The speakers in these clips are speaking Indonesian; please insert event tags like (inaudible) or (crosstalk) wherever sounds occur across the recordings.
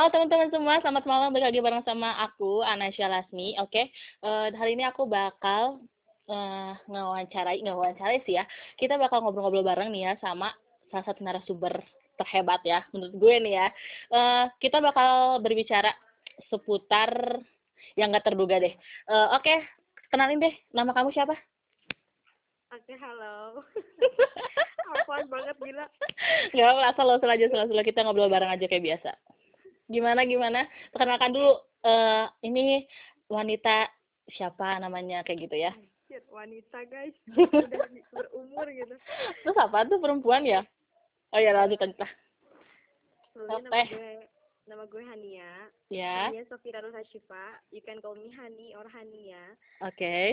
Halo teman-teman semua, selamat malam balik lagi bareng sama aku, Anasya Lasmi. Oke, uh, hari ini aku bakal uh, ngewawancarai, ngewawancarai sih ya. Kita bakal ngobrol-ngobrol bareng nih ya sama salah satu narasumber terhebat ya, menurut gue nih ya. Uh, kita bakal berbicara seputar yang gak terduga deh. Uh, Oke, kenalin deh, nama kamu siapa? Oke, halo. (laughs) Apaan banget gila. Gak apa-apa, asal lo aja, selalu kita ngobrol bareng aja kayak biasa gimana gimana? Perkenalkan dulu uh, ini wanita siapa namanya kayak gitu ya. Shit, wanita guys. Udah berumur gitu. (laughs) Terus apa tuh perempuan ya? Oh ya lanjut lanjut lah. Nama gue nama gue Hania. Ya. Hania Sofira Rosa Shifa you can call me Hani or Hania. Oke. Okay.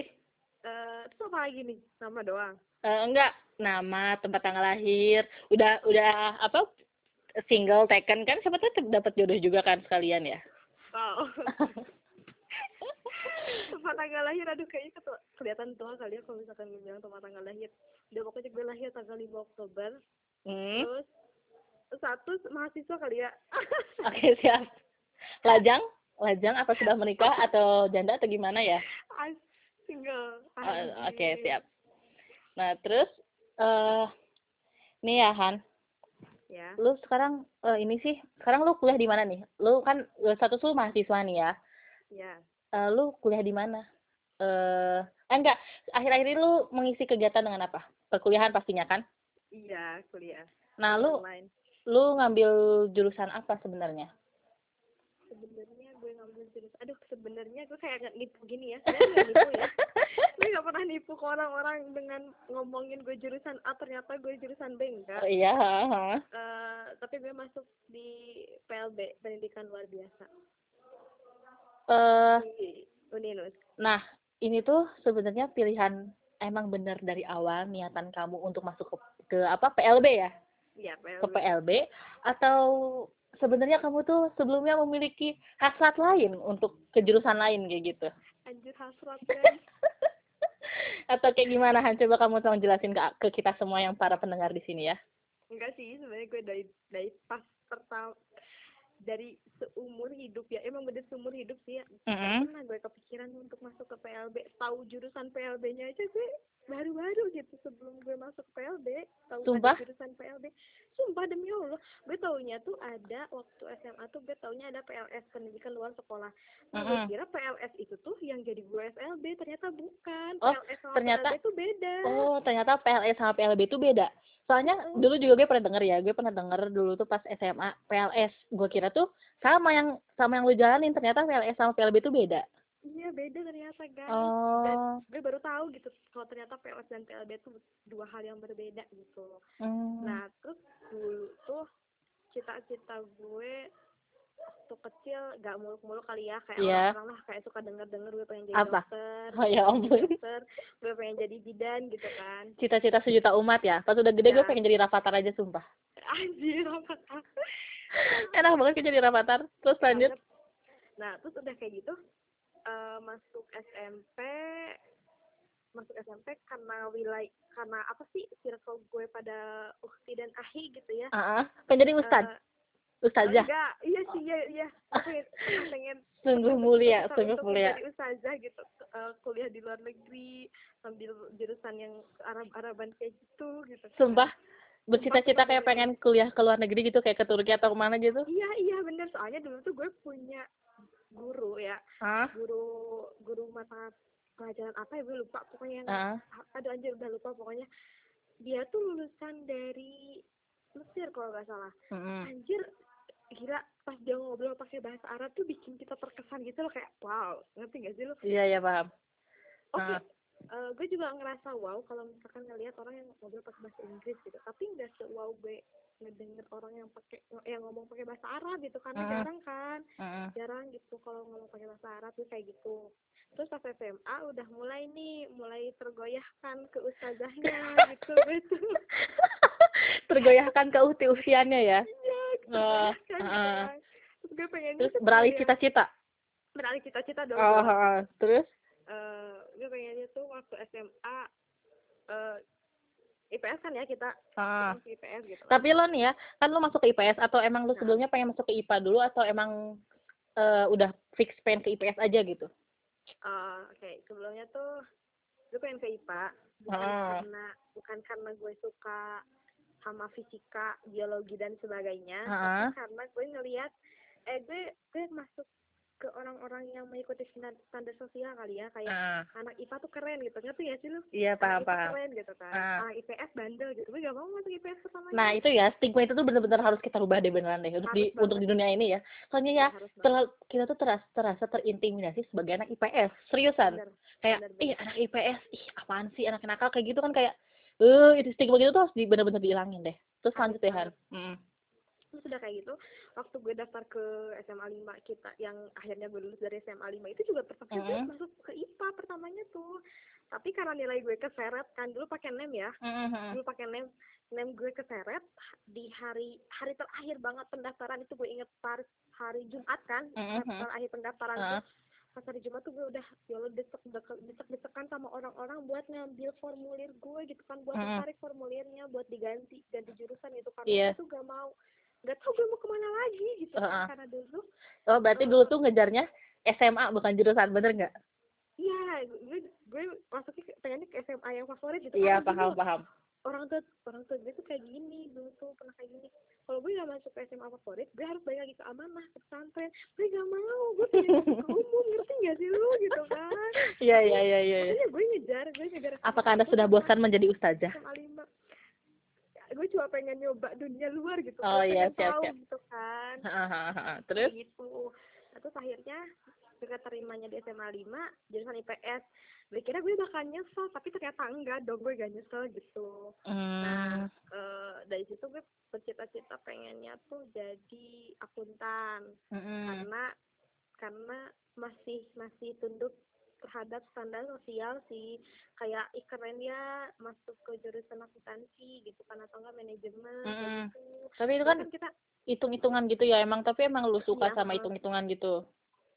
Uh, terus apa lagi nih? Nama doang. Uh, enggak. Nama tempat tanggal lahir. Udah udah apa single taken kan siapa tahu dapat jodoh juga kan sekalian ya? Wow. (laughs) Tempat tanggal lahir aduh kayaknya ketua, kelihatan tua kali ya kalau misalkan bilang tempat tanggal lahir. Udah pokoknya gue lahir tanggal 5 Oktober. Hmm. terus satu mahasiswa kali ya. (laughs) Oke okay, siap. Lajang? Lajang apa sudah menikah atau janda atau gimana ya? Single. Oh, oke okay, siap. Nah terus eh uh, nih ya Han ya. Lu sekarang uh, ini sih sekarang lu kuliah di mana nih? Lu kan uh, status lu mahasiswa nih ya. Ya. Uh, lu kuliah di mana? Eh uh, enggak akhir-akhir ini lu mengisi kegiatan dengan apa? Perkuliahan pastinya kan? Iya kuliah. Nah lu Online. lu ngambil jurusan apa sebenarnya? Sebenarnya gue jurusan aduh sebenarnya gue kayak nggak nipu gini ya nggak nipu ya. (laughs) Gue nggak pernah nipu ke orang-orang dengan ngomongin gue jurusan A ternyata gue jurusan B enggak. Oh, iya uh, tapi gue masuk di PLB pendidikan luar biasa. Uh, di Uninus. nah ini tuh sebenarnya pilihan emang benar dari awal niatan kamu untuk masuk ke, ke apa PLB ya? Iya, PLB. ke PLB atau sebenarnya kamu tuh sebelumnya memiliki hasrat lain untuk kejurusan lain kayak gitu. Anjir hasrat kan. (laughs) Atau kayak gimana Han? Coba kamu tolong jelasin ke, ke kita semua yang para pendengar di sini ya. Enggak sih, sebenarnya gue dari dari pas pertama dari seumur hidup ya emang bener seumur hidup sih ya mm -hmm. pernah gue kepikiran untuk masuk ke PLB tahu jurusan PLB-nya aja gue baru-baru gitu sebelum gue masuk PLB tahu jurusan PLB sumpah demi Allah. Gue taunya tuh ada waktu SMA tuh gue taunya ada PLS pendidikan luar sekolah. Nah, mm -hmm. gue kira PLS itu tuh yang jadi gue SLB ternyata bukan. Oh, PLS sama ternyata, PLB itu beda. Oh ternyata PLS sama PLB itu beda. Soalnya mm -hmm. dulu juga gue pernah denger ya gue pernah denger dulu tuh pas SMA PLS gue kira tuh sama yang sama yang lu jalanin ternyata PLS sama PLB itu beda Iya beda ternyata guys. Oh. Dan gue baru tahu gitu kalau ternyata PLS dan PLB itu dua hal yang berbeda gitu. Hmm. Nah terus dulu tuh cita-cita gue waktu kecil gak muluk-muluk kali ya kayak yeah. orang-orang lah kayak suka denger-denger gue pengen jadi Apa? dokter, Oh ya ampun. dokter, gue pengen jadi bidan gitu kan. Cita-cita sejuta umat ya. Pas udah gede Ya. gue pengen jadi rafathar aja sumpah. Anjir apa (laughs) Enak banget kan jadi rafathar. Terus lanjut. Nah terus udah kayak gitu uh, masuk SMP masuk SMP karena wilayah karena apa sih circle gue pada ukti dan ahi gitu ya Ah, uh pengen jadi ustad. Uh, Ustazah. enggak iya sih iya iya pengen, pengen Sungguh mulia, untuk sungguh mulia. menjadi ustazah gitu uh, kuliah di luar negeri ambil jurusan yang Arab Araban kayak gitu gitu Sumpah bercita-cita kayak pengen kuliah ke luar negeri gitu kayak ke Turki atau ke mana gitu. iya iya bener soalnya dulu tuh gue punya guru ya. Ah, guru guru mata pelajaran apa ya gue lupa. Pokoknya yang ah. aduh anjir udah lupa pokoknya. Dia tuh lulusan dari Mesir kalau nggak salah. Mm-mm. anjir gila pas dia ngobrol pakai bahasa Arab tuh bikin kita terkesan gitu loh kayak wow ngerti gak sih lo Iya iya paham. oke eh, gue juga ngerasa wow kalau misalkan ngelihat orang yang ngobrol pakai bahasa Inggris gitu. Tapi nggak se wow gue ngedenger orang yang pakai yang ngomong pakai bahasa Arab gitu karena Mm-mm. jarang kan Mm-mm. jarang gitu kalau ngomong pakai bahasa Arab tuh kayak gitu terus pas SMA udah mulai nih mulai tergoyahkan ke ustazahnya (laughs) gitu gitu Tergoyahkan ke uti-usiannya ya. iya gitu kan, ah. terus gue pengen Terus beralih cita-cita. beralih cita-cita dong Oh, ah, terus Eh, gue pengennya tuh waktu SMA eh IPS kan ya kita Ah. masuk IPS gitu kan. Tapi lo nih ya, kan lo masuk ke IPS atau emang lo Nah. sebelumnya pengen masuk ke IPA dulu atau emang eh, udah fix pengen ke IPS aja gitu? Eh, oke sebelumnya tuh gue pengen ke IPA bukan Ah. karena bukan karena gue suka sama fisika biologi dan sebagainya Ah. tapi karena gue ngelihat eh gue gue masuk ke orang-orang yang mengikuti standar, standar sosial kali ya kayak Ah. anak IPA tuh keren gitu ngerti ya sih lu Iya paham anak paham. keren gitu kan Ah. anak IPS bandel gitu gue gak mau masuk IPS pertama Nah itu ya stigma itu tuh bener-bener harus kita rubah deh beneran deh untuk di Harus untuk di dunia ini ya. Soalnya ya banget. terlalu kita tuh terasa terasa terintimidasi sebagai anak IPS seriusan. Bener. Kayak bener, ih anak IPS ih apaan sih anak nakal kayak gitu kan kayak eh itu stigma gitu tuh harus di, bener-bener dihilangin deh. Terus lanjut ya Han. Mm. Terus udah kayak gitu waktu gue daftar ke SMA 5 kita yang akhirnya gue lulus dari SMA 5 itu juga terpaksa gue Mm-mm. masuk ke IPA pertamanya tuh tapi karena nilai gue keseret kan dulu pakai nem ya Mm-mm. dulu pakai nem nem gue keseret di hari hari terakhir banget pendaftaran itu gue inget par hari Jumat kan Mhm. terakhir pendaftaran Ah. tuh pas hari Jumat tuh gue udah ya Allah desek desek desek desekan sama orang-orang buat ngambil formulir gue gitu kan buat Mhm. tarik formulirnya buat diganti ganti jurusan itu karena Iya. gue tuh gak mau gak tau gue mau ke mana lagi gitu kan Heeh. karena dulu Oh berarti dulu tuh ngejarnya SMA bukan jurusan bener nggak? iya gue gue masuknya pengennya ke SMA yang favorit gitu Iya paham dulu paham. orang tua orang tua gue tuh kayak gini dulu tuh pernah kayak gini kalau gue gak masuk ke SMA favorit gue harus balik lagi ke amanah ke pesantren gue gak mau gue pengen ke umum ngerti gak sih lu gitu kan (laughs) Iya iya iya iya. iya. gue ngejar gue ngejar Apakah anda sudah bosan menjadi ustazah? SMA lima gue cuma pengen nyoba dunia luar gitu Oh, iya, siap, tahu siap. gitu kan. Terus? Gitu Nah, terus akhirnya gue terimanya di SMA 5 jurusan IPS gue kira gue bakal nyesel tapi ternyata enggak dong gue gak nyesel gitu Hmm. Eh, dari situ gue bercita-cita pengennya tuh jadi akuntan Mm-mm. karena karena masih masih tunduk terhadap standar sosial sih kayak ih keren ya masuk ke jurusan akuntansi gitu kan atau enggak manajemen Mm-mm. gitu Tapi itu kan kan kita hitung-hitungan gitu ya emang tapi emang lu suka Iya, sama hitung-hitungan gitu.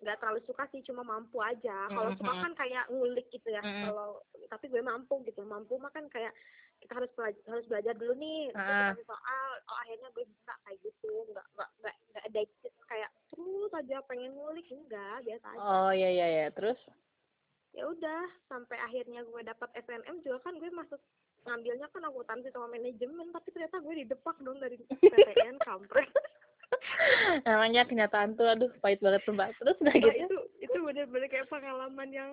nggak terlalu suka sih cuma mampu aja kalau suka Mhm. kan kayak ngulik gitu ya Mhm. kalau tapi gue mampu gitu mampu mah kan kayak kita harus belajar harus belajar dulu nih Ah. dikasih soal oh akhirnya gue bisa kayak gitu nggak nggak nggak nggak addicted kayak terus aja pengen ngulik enggak biasa aja Oh iya iya iya. Terus? Ya udah sampai akhirnya gue dapat SNM juga kan gue masuk ngambilnya kan akuntansi sama manajemen tapi ternyata gue didepak dong dari PTN (laughs) kampret Namanya kenyataan tuh aduh pahit banget sumpah. Terus udah Nah, gitu. itu itu bener-bener kayak pengalaman yang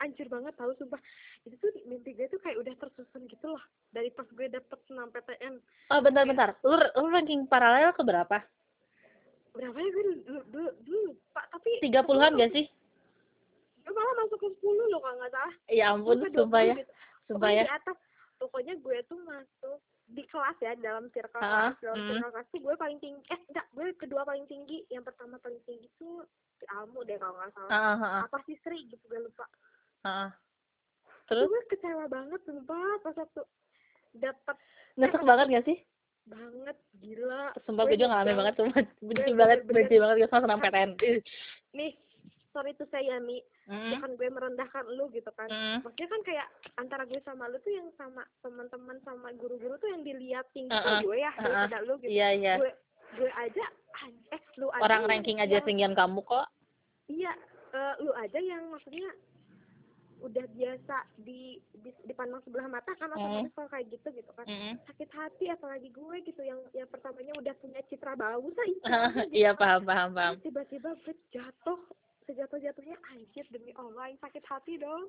anjir banget tahu sumpah itu tuh mimpi gue tuh kayak udah tersusun gitu loh dari pas gue dapet senam PTN Oh bentar-bentar. Lu, lu ranking paralel ke berapa? berapa ya gue dulu dulu, dulu pak tapi Tiga puluhan gak sih? Malah masuk ke 10 loh kalau nggak salah Ya ampun, Sampai 20 sumpah ya. gitu. Sumpah ya. di atas pokoknya gue tuh masuk di kelas ya dalam circle Ah, kelas dalam hmm. circle kelas tuh gue paling tinggi eh enggak gue kedua paling tinggi yang pertama paling tinggi tuh si Almu deh kalau nggak salah heeh, apa sih Sri gitu gue lupa heeh. Terus Terus gue kecewa banget sumpah pas waktu dapet nyesek banget gak sih? banget gila Sumpah gue juga ngalamin banget sumpah. Benci banget, benci banget gue sama senam PTN. Ih. nih sorry tuh saya Mi Mm, bukan gue merendahkan lu gitu kan mm. maksudnya kan kayak antara gue sama lu tuh yang sama teman-teman sama guru-guru tuh yang dilihat tinggi Uh-uh, tuh gue ya uh-uh. daripada lu gitu Iya iya. gue gue aja eh lu aja Orang yang- ranking aja tinggian kamu kok. iya eh, lu aja yang maksudnya udah biasa di, di dipandang sebelah mata kan otomatis kalau kayak gitu gitu kan Mm. sakit hati apalagi gue gitu yang yang pertamanya udah punya citra bagus (laughs) lah (laughs) itu Iya paham paham paham. tiba-tiba gue jatuh sejatuh jatuhnya anjir demi Allah yang sakit hati dong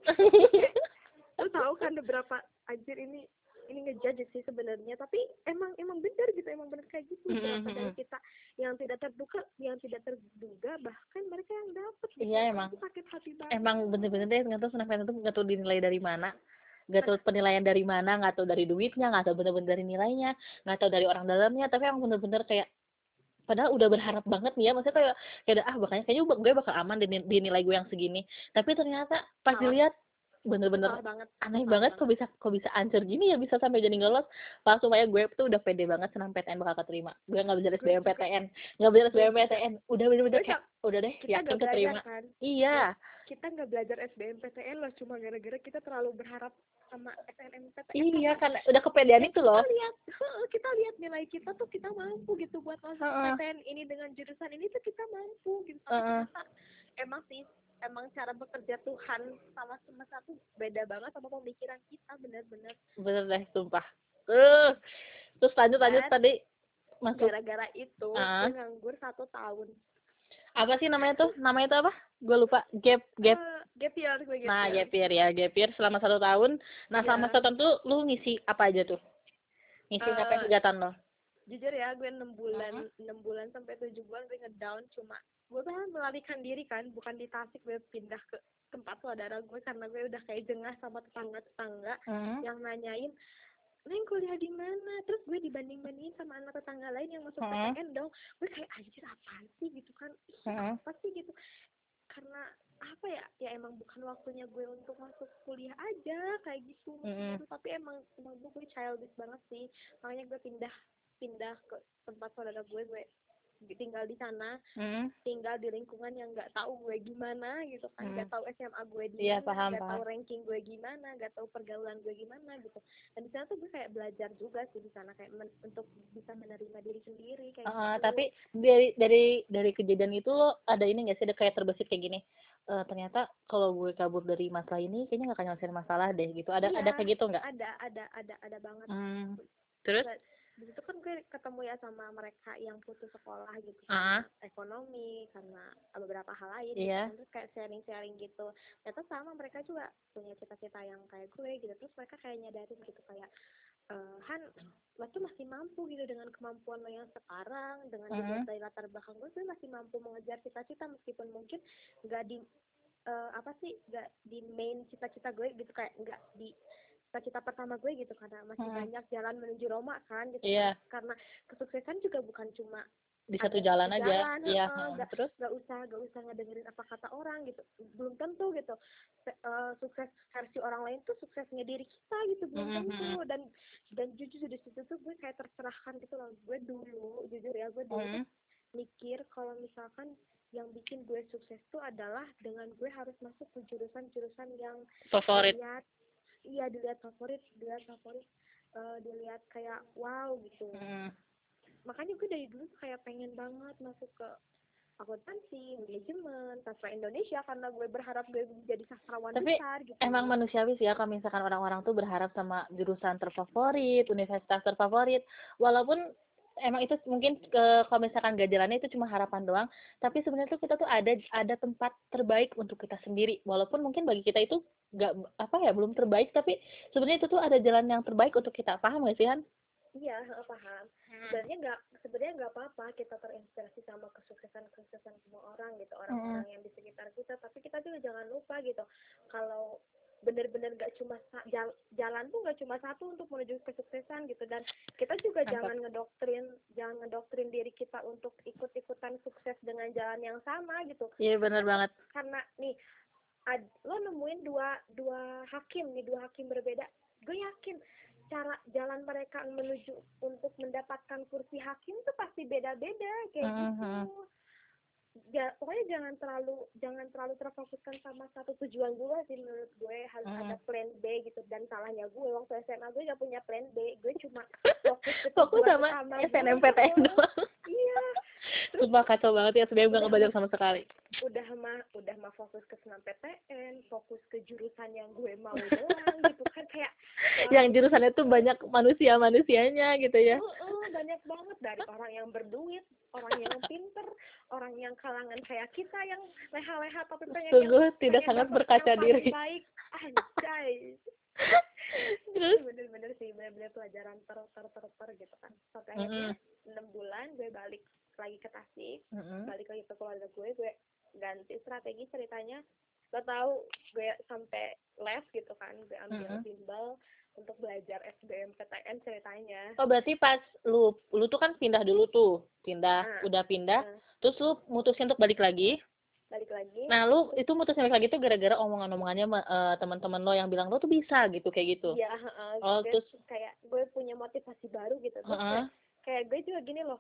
(laughs) lu tahu kan beberapa anjir ini ini ngejudge sih sebenarnya tapi emang emang benar gitu emang benar kayak gitu Mm, beberapa mm, dari mm. kita yang tidak terduga yang tidak terduga bahkan mereka yang dapat gitu. Iya, emang. Itu sakit hati banget Emang bener-bener deh nggak tahu senam PTN tuh nggak tahu dinilai dari mana. Nggak tahu penilaian dari mana, nggak tahu dari duitnya, nggak tahu bener-bener dari nilainya, nggak tahu dari orang dalamnya, tapi emang bener-bener kayak padahal udah berharap banget nih ya maksudnya kayak kayak ah bakalnya kayaknya gue bakal aman di, di nilai gue yang segini tapi ternyata pas Salah. dilihat bener-bener banget. aneh banget kok bisa kok bisa ancur gini ya bisa sampai jadi nggak lolos pas supaya gue tuh udah pede banget senang PTN bakal keterima gue nggak belajar SBM. PTN nggak belajar SBM. PTN udah bener-bener kayak udah deh kita yakin keterima kan iya kita nggak belajar SBMPTN loh cuma gara-gara kita terlalu berharap sama SNMPTN iya kan udah kepedean itu loh. Kita lihat kita lihat nilai kita tuh kita mampu gitu buat masuk Heeh. PTN ini dengan jurusan ini tuh kita mampu gitu. Tapi Heeh. ternyata emang sih emang cara bekerja Tuhan sama semesta tuh beda banget sama pemikiran kita benar-benar. Bener deh sumpah. Uh. terus lanjut lanjut tadi masuk. gara-gara itu gue nganggur satu tahun apa sih namanya tuh? Namanya tuh apa? Gue lupa. Gap gap. Eh, gap year gue gap nah year. gap year ya gap year selama satu tahun. Nah Iya. selama satu tahun tuh lu ngisi apa aja tuh? Ngisi Eh, apa kegiatan lo? jujur ya gue enam bulan enam bulan sampai tujuh bulan gue ngedown. Cuma gue kan melarikan diri kan bukan di Tasik gue pindah ke tempat saudara gue karena gue udah kayak jengah sama tetangga tetangga Hmm. yang nanyain Neng kuliah di mana? Terus gue dibanding bandingin sama anak tetangga lain yang masuk Hmm. PTN dong. Gue kayak anjir apaan sih gitu kan? Ih, Hmm. apa sih gitu? Karena apa ya? Ya emang bukan waktunya gue untuk masuk kuliah aja kayak gitu. Hmm. Gitu. Tapi emang emang gue childish banget sih. Makanya gue pindah pindah ke tempat saudara gue gue tinggal di sana Hmm. tinggal di lingkungan yang nggak tahu gue gimana gitu kan nggak Hmm. tahu SMA gue di Iya, mana paham, nggak tahu paham. ranking gue gimana nggak tahu pergaulan gue gimana gitu dan di sana tuh gue kayak belajar juga sih di sana kayak men- untuk bisa menerima diri sendiri kayak Uh, gitu. tapi dari dari dari kejadian itu lo ada ini gak sih ada kayak terbesit kayak gini Eh, ternyata kalau gue kabur dari masalah ini kayaknya gak akan nyelesain masalah deh gitu ada Iya. ada kayak gitu nggak ada ada ada ada banget Hmm. terus di situ kan gue ketemu ya sama mereka yang putus sekolah gitu Ah. karena ekonomi karena beberapa hal lain gitu. terus kayak sharing-sharing gitu ternyata sama mereka juga punya cita-cita yang kayak gue gitu terus mereka kayak nyadarin gitu kayak eh Han lo tuh masih mampu gitu dengan kemampuan lo yang sekarang dengan Mhm. dilihat dari latar belakang gue gue masih mampu mengejar cita-cita meskipun mungkin nggak di eh, apa sih nggak di main cita-cita gue gitu kayak nggak di cita-cita pertama gue gitu karena masih Mhm. banyak jalan menuju Roma kan gitu Iya. kan. karena kesuksesan juga bukan cuma di satu jalan aja jalan, iya Hmm. nggak- terus nggak usah nggak usah ngedengerin apa kata orang gitu belum tentu gitu Se- eh, sukses versi orang lain tuh suksesnya diri kita gitu belum Mhm. tentu dan dan jujur di situ tuh gue kayak tercerahkan gitu loh gue dulu jujur ya gue dulu Hmm. tuh mikir kalau misalkan yang bikin gue sukses tuh adalah dengan gue harus masuk ke jurusan-jurusan yang favorit iya dilihat favorit dilihat favorit eh, dilihat kayak wow gitu Hmm. makanya gue dari dulu kayak pengen banget masuk ke akuntansi, manajemen, sastra Indonesia karena gue berharap gue jadi sastrawan Tapi besar gitu. emang manusiawi sih ya kalau misalkan orang-orang tuh berharap sama jurusan terfavorit, universitas terfavorit, walaupun emang itu mungkin ke kalau misalkan gak jalannya itu cuma harapan doang, tapi sebenarnya tuh kita tuh ada ada tempat terbaik untuk kita sendiri, walaupun mungkin bagi kita itu gak apa ya belum terbaik, tapi sebenarnya itu tuh ada jalan yang terbaik untuk kita, paham gak sih Han? Iya, heeh, paham. Sebenarnya nggak sebenarnya nggak apa-apa kita terinspirasi sama kesuksesan kesuksesan semua orang gitu orang-orang yang di sekitar kita, tapi kita juga jangan lupa gitu kalau benar-benar nggak cuma jalan tuh nggak cuma satu untuk menuju kesuksesan gitu dan kita juga Mantap. jangan ngedoktrin jangan ngedoktrin diri kita untuk ikut-ikutan sukses dengan jalan yang sama gitu Iya benar banget. karena nih ad, lo nemuin dua dua hakim nih dua hakim berbeda gue yakin cara jalan mereka menuju untuk mendapatkan kursi hakim tuh pasti beda-beda kayak Mhm. gitu ja, pokoknya jangan terlalu jangan terlalu terfokuskan sama satu tujuan juga sih menurut gue harus Mhm. ada plan B gitu dan salahnya gue waktu SMA gue gak punya plan B gue cuma fokus ke Fokus sama gue. SNMPTN doang. iya (laughs) Sumpah kacau banget ya, sebenarnya gak ngebelajar sama sekali. udah mah udah mah fokus ke senam PTN fokus ke jurusan yang gue mau doang gitu kan kayak (laughs) Yang jurusannya tuh banyak manusia-manusianya gitu ya. Heeh, banyak banget dari orang yang berduit orang yang pinter orang yang kalangan kayak kita yang leha-leha tapi pengen Sungguh yang, tidak pengen sangat berkaca diri. baik anjay (laughs) Terus? bener-bener sih bener-bener pelajaran ter ter ter ter gitu kan sampai Mm-mm. akhirnya enam bulan gue balik lagi ke Tasik Mm-mm. balik lagi ke keluarga gue gue ganti strategi ceritanya lo tahu gue sampai les gitu kan gue ambil Mhm. bimbel untuk belajar SBMPTN ceritanya Oh berarti pas lu lu tuh kan pindah dulu tuh, pindah, Ah. udah pindah, Ah. terus lu mutusin untuk balik lagi. balik lagi Nah, lu itu mutusin balik lagi tuh gara-gara omongan-omongannya eh, teman-teman lo yang bilang lo tuh bisa gitu kayak gitu. Iya, heeh, Oh, terus kayak gue punya motivasi baru gitu. Terus Heeh. kayak, kayak gue juga gini loh,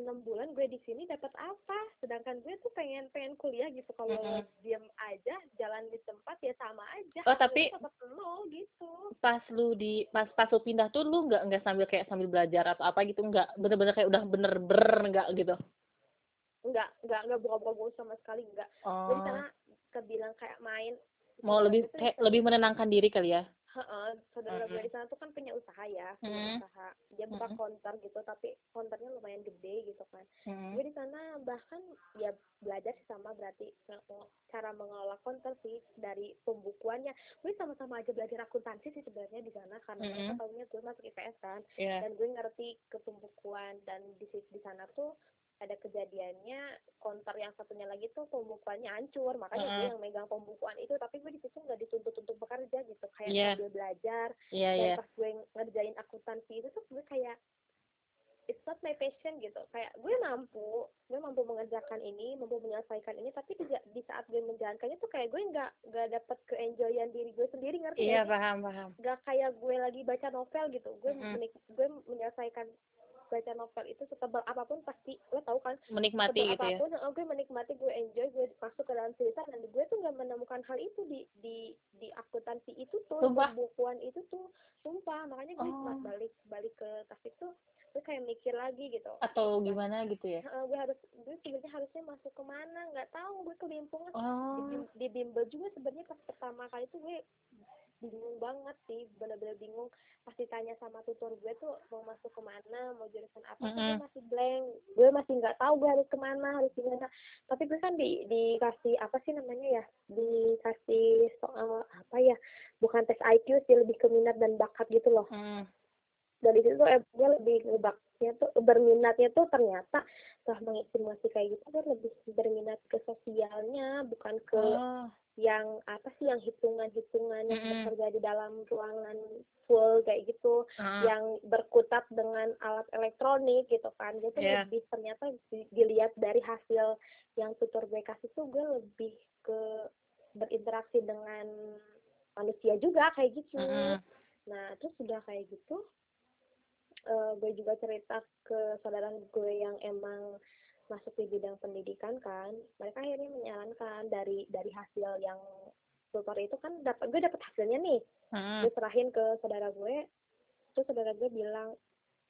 enam bulan gue di sini dapat apa? Sedangkan gue tuh pengen pengen kuliah gitu. Kalau Mm-mm. diam aja, jalan di tempat ya sama aja. Oh, tapi- nol gitu. pas lu di pas pas lu pindah tuh lu nggak nggak sambil kayak sambil belajar atau apa gitu nggak bener-bener kayak udah bener-bener nggak gitu. Enggak, enggak, enggak buka-buka sama sekali. Gue di Oh. sana kebilang kayak main. Mau lebih Itu kayak lebih menenangkan diri kali ya. Heeh, saudara gue di sana tuh kan punya usaha ya, punya Mm-mm. usaha. Dia buka Mm-mm. konter gitu, tapi konternya lumayan gede gitu kan. Hmm. gue di sana bahkan ya belajar sih sama berarti cara mengelola konten sih dari pembukuannya gue sama-sama aja belajar akuntansi sih sebenarnya di sana karena mereka Mm-mm. tahunya gue masuk IPS kan Iya. dan gue ngerti ke pembukuan dan di di sana tuh satunya lagi tuh pembukuannya hancur makanya gue Mm-mm. yang megang pembukuan itu tapi gue di situ nggak dituntut untuk bekerja gitu kayak Iya. sambil belajar Iya, dan iya. pas gue ngerjain akuntansi itu tuh gue kayak it's not my passion gitu kayak gue mampu gue mampu mengerjakan ini mampu menyelesaikan ini tapi di, di saat gue menjalankannya tuh kayak gue nggak nggak dapet keenjoyan diri gue sendiri ngerti Iya, sih? paham, paham. nggak kayak gue lagi baca novel gitu gue Mm-mm. menik- gue menyelesaikan baca novel itu setebal apa pun pasti lo tau kan Menikmati gitu ya. apa pun oh, gue menikmati gue enjoy gue masuk ke dalam cerita dan gue tuh nggak menemukan hal itu di di di akuntansi itu tuh Sumpah? di bukuan itu tuh sumpah makanya gue Oh. balik balik ke tasik tuh gue kayak mikir lagi gitu Atau gimana gitu ya. Gue harus gue sebenarnya harusnya masuk ke mana nggak tahu gue kelimpungan di, Oh. bim- di bimbel juga sebenarnya pas pertama kali tuh gue bingung banget sih bener-bener bingung pasti tanya sama tutor gue tuh mau masuk ke mana mau jurusan apa tuh gue Mm-mm. masih blank gue masih nggak tahu gue harus ke mana harus gimana tapi gue kan di dikasih apa sih namanya ya dikasih soal apa ya bukan tes IQ sih lebih ke minat dan bakat gitu loh Hmm. dari situ eh, gue lebih ngebaknya tuh berminatnya tuh ternyata setelah mengestimasi kayak gitu gue lebih berminat ke sosialnya bukan ke Oh. Yang apa sih yang hitungan-hitungan yang Mm-mm. bekerja di dalam ruangan full kayak gitu Ah. yang berkutat dengan alat elektronik gitu kan gitu Iya. lebih ternyata di- dilihat dari hasil yang tutor gue kasih tuh gue lebih ke berinteraksi dengan manusia juga kayak gitu Mm-mm. nah terus sudah kayak gitu eh, gue juga cerita ke saudara gue yang emang masuk di bidang pendidikan kan mereka akhirnya menyarankan dari dari hasil yang tutor itu kan dapat gue dapat hasilnya nih Hmm. gue serahin ke saudara gue terus saudara gue bilang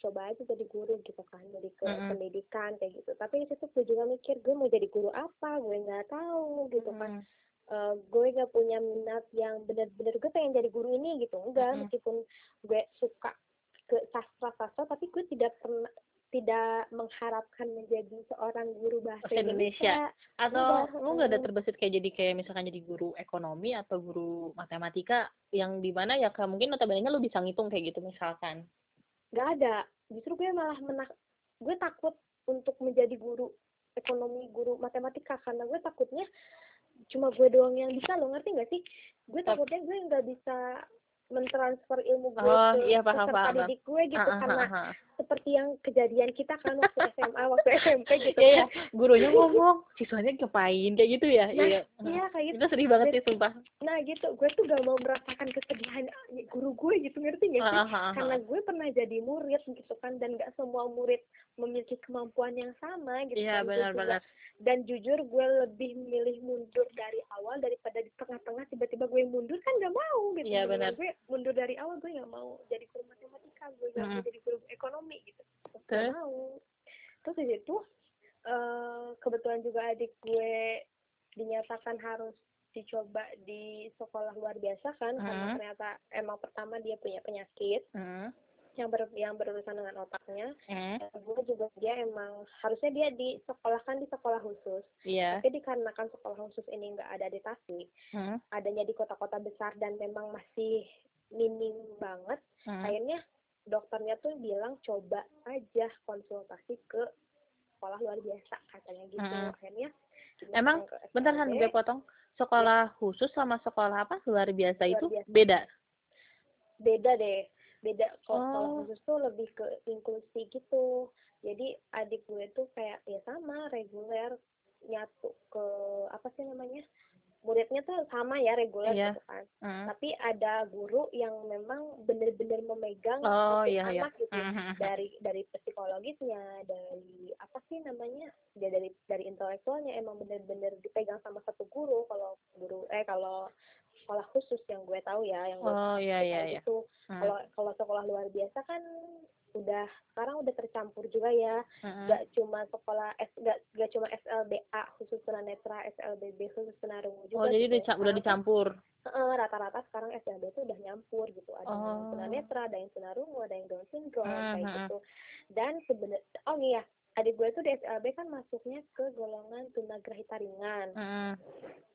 coba aja jadi guru gitu kan jadi ke Mm-mm. pendidikan kayak gitu tapi di situ gue juga mikir gue mau jadi guru apa gue nggak tahu gitu kan Hmm. Eh, gue gak punya minat yang bener-bener gue pengen jadi guru ini gitu enggak Mm-mm. meskipun gue suka ke sastra sastra tapi gue tidak pernah tidak mengharapkan menjadi seorang guru bahasa Bahasa Indonesia. Atau Enggak, lu nggak ada terbesit kayak jadi kayak misalkan jadi guru ekonomi atau guru matematika yang di mana ya kayak mungkin notabene lu bisa ngitung kayak gitu misalkan. nggak ada justru gue malah menak gue takut untuk menjadi guru ekonomi guru matematika karena gue takutnya cuma gue doang yang bisa lo ngerti nggak sih gue takutnya gue nggak bisa mentransfer ilmu gue Oh, ke iya, paham, peserta paham. didik gue gitu ah, karena ah, ah. Seperti yang kejadian kita kan waktu SMA waktu (laughs) SMP gitu Iya, kan. gurunya (laughs) ngomong, siswanya ngapain kayak gitu ya. Nah, iya. iya kayak gitu Itu sedih banget sih sumpah. nah gitu gue tuh gak mau merasakan kesedihan ah, guru gue gitu ngerti gak sih Ah, ah, ah, karena gue pernah jadi murid gitu kan dan gak semua murid memiliki kemampuan yang sama gitu Iya, kan. Benar-benar. dan jujur gue lebih milih mundur dari awal daripada di tengah-tengah tiba-tiba gue mundur kan gak mau gitu Iya, benar. gue mundur dari awal gue gak mau jadi guru matematika gue gak mau Mm-mm. jadi guru ekonomi gitu Terus? gak mau terus di situ eh, kebetulan juga adik gue dinyatakan harus dicoba di sekolah luar biasa kan karena Mm. ternyata emang pertama dia punya penyakit Hmm. yang ber, yang berurusan dengan otaknya Hmm. yang kedua juga dia emang harusnya dia disekolahkan di sekolah khusus Iya. tapi dikarenakan sekolah khusus ini nggak ada di Tasik Hmm. adanya di kota-kota besar dan memang masih minim banget Hmm. akhirnya dokternya tuh bilang coba aja konsultasi ke sekolah luar biasa katanya gitu Mm. akhirnya Emang, Bentar Han, SLB. gue potong. Sekolah khusus sama sekolah apa? Luar biasa Luar itu biasa. beda. beda deh beda kalau sekolah Oh. khusus tuh lebih ke inklusi gitu jadi adik gue tuh kayak ya sama reguler nyatu ke apa sih namanya muridnya tuh sama ya reguler Iya. gitu kan Mm. tapi ada guru yang memang bener-bener memegang Oh, iya, iya. anak gitu Mhm. dari dari psikologisnya dari apa sih namanya ya dari dari intelektualnya emang bener-bener dipegang sama satu guru kalau guru eh kalau sekolah khusus yang gue tahu ya yang gue Oh iya iya kayak iya. gitu Mm. kalau kalau sekolah luar biasa kan udah sekarang udah tercampur juga ya nggak cuma sekolah S nggak nggak cuma SLBA khusus tunanetra SLBB khusus tunarungu juga Oh jadi gitu. udah, ca- udah dicampur. eh, rata-rata sekarang SLB itu udah nyampur gitu ada yang Oh. tunanetra ada yang tunarungu ada yang Down syndrome Hmm, kayak gitu dan sebenarnya oh iya adik gue tuh di SLB kan masuknya ke golongan tunagrahita ringan Mm.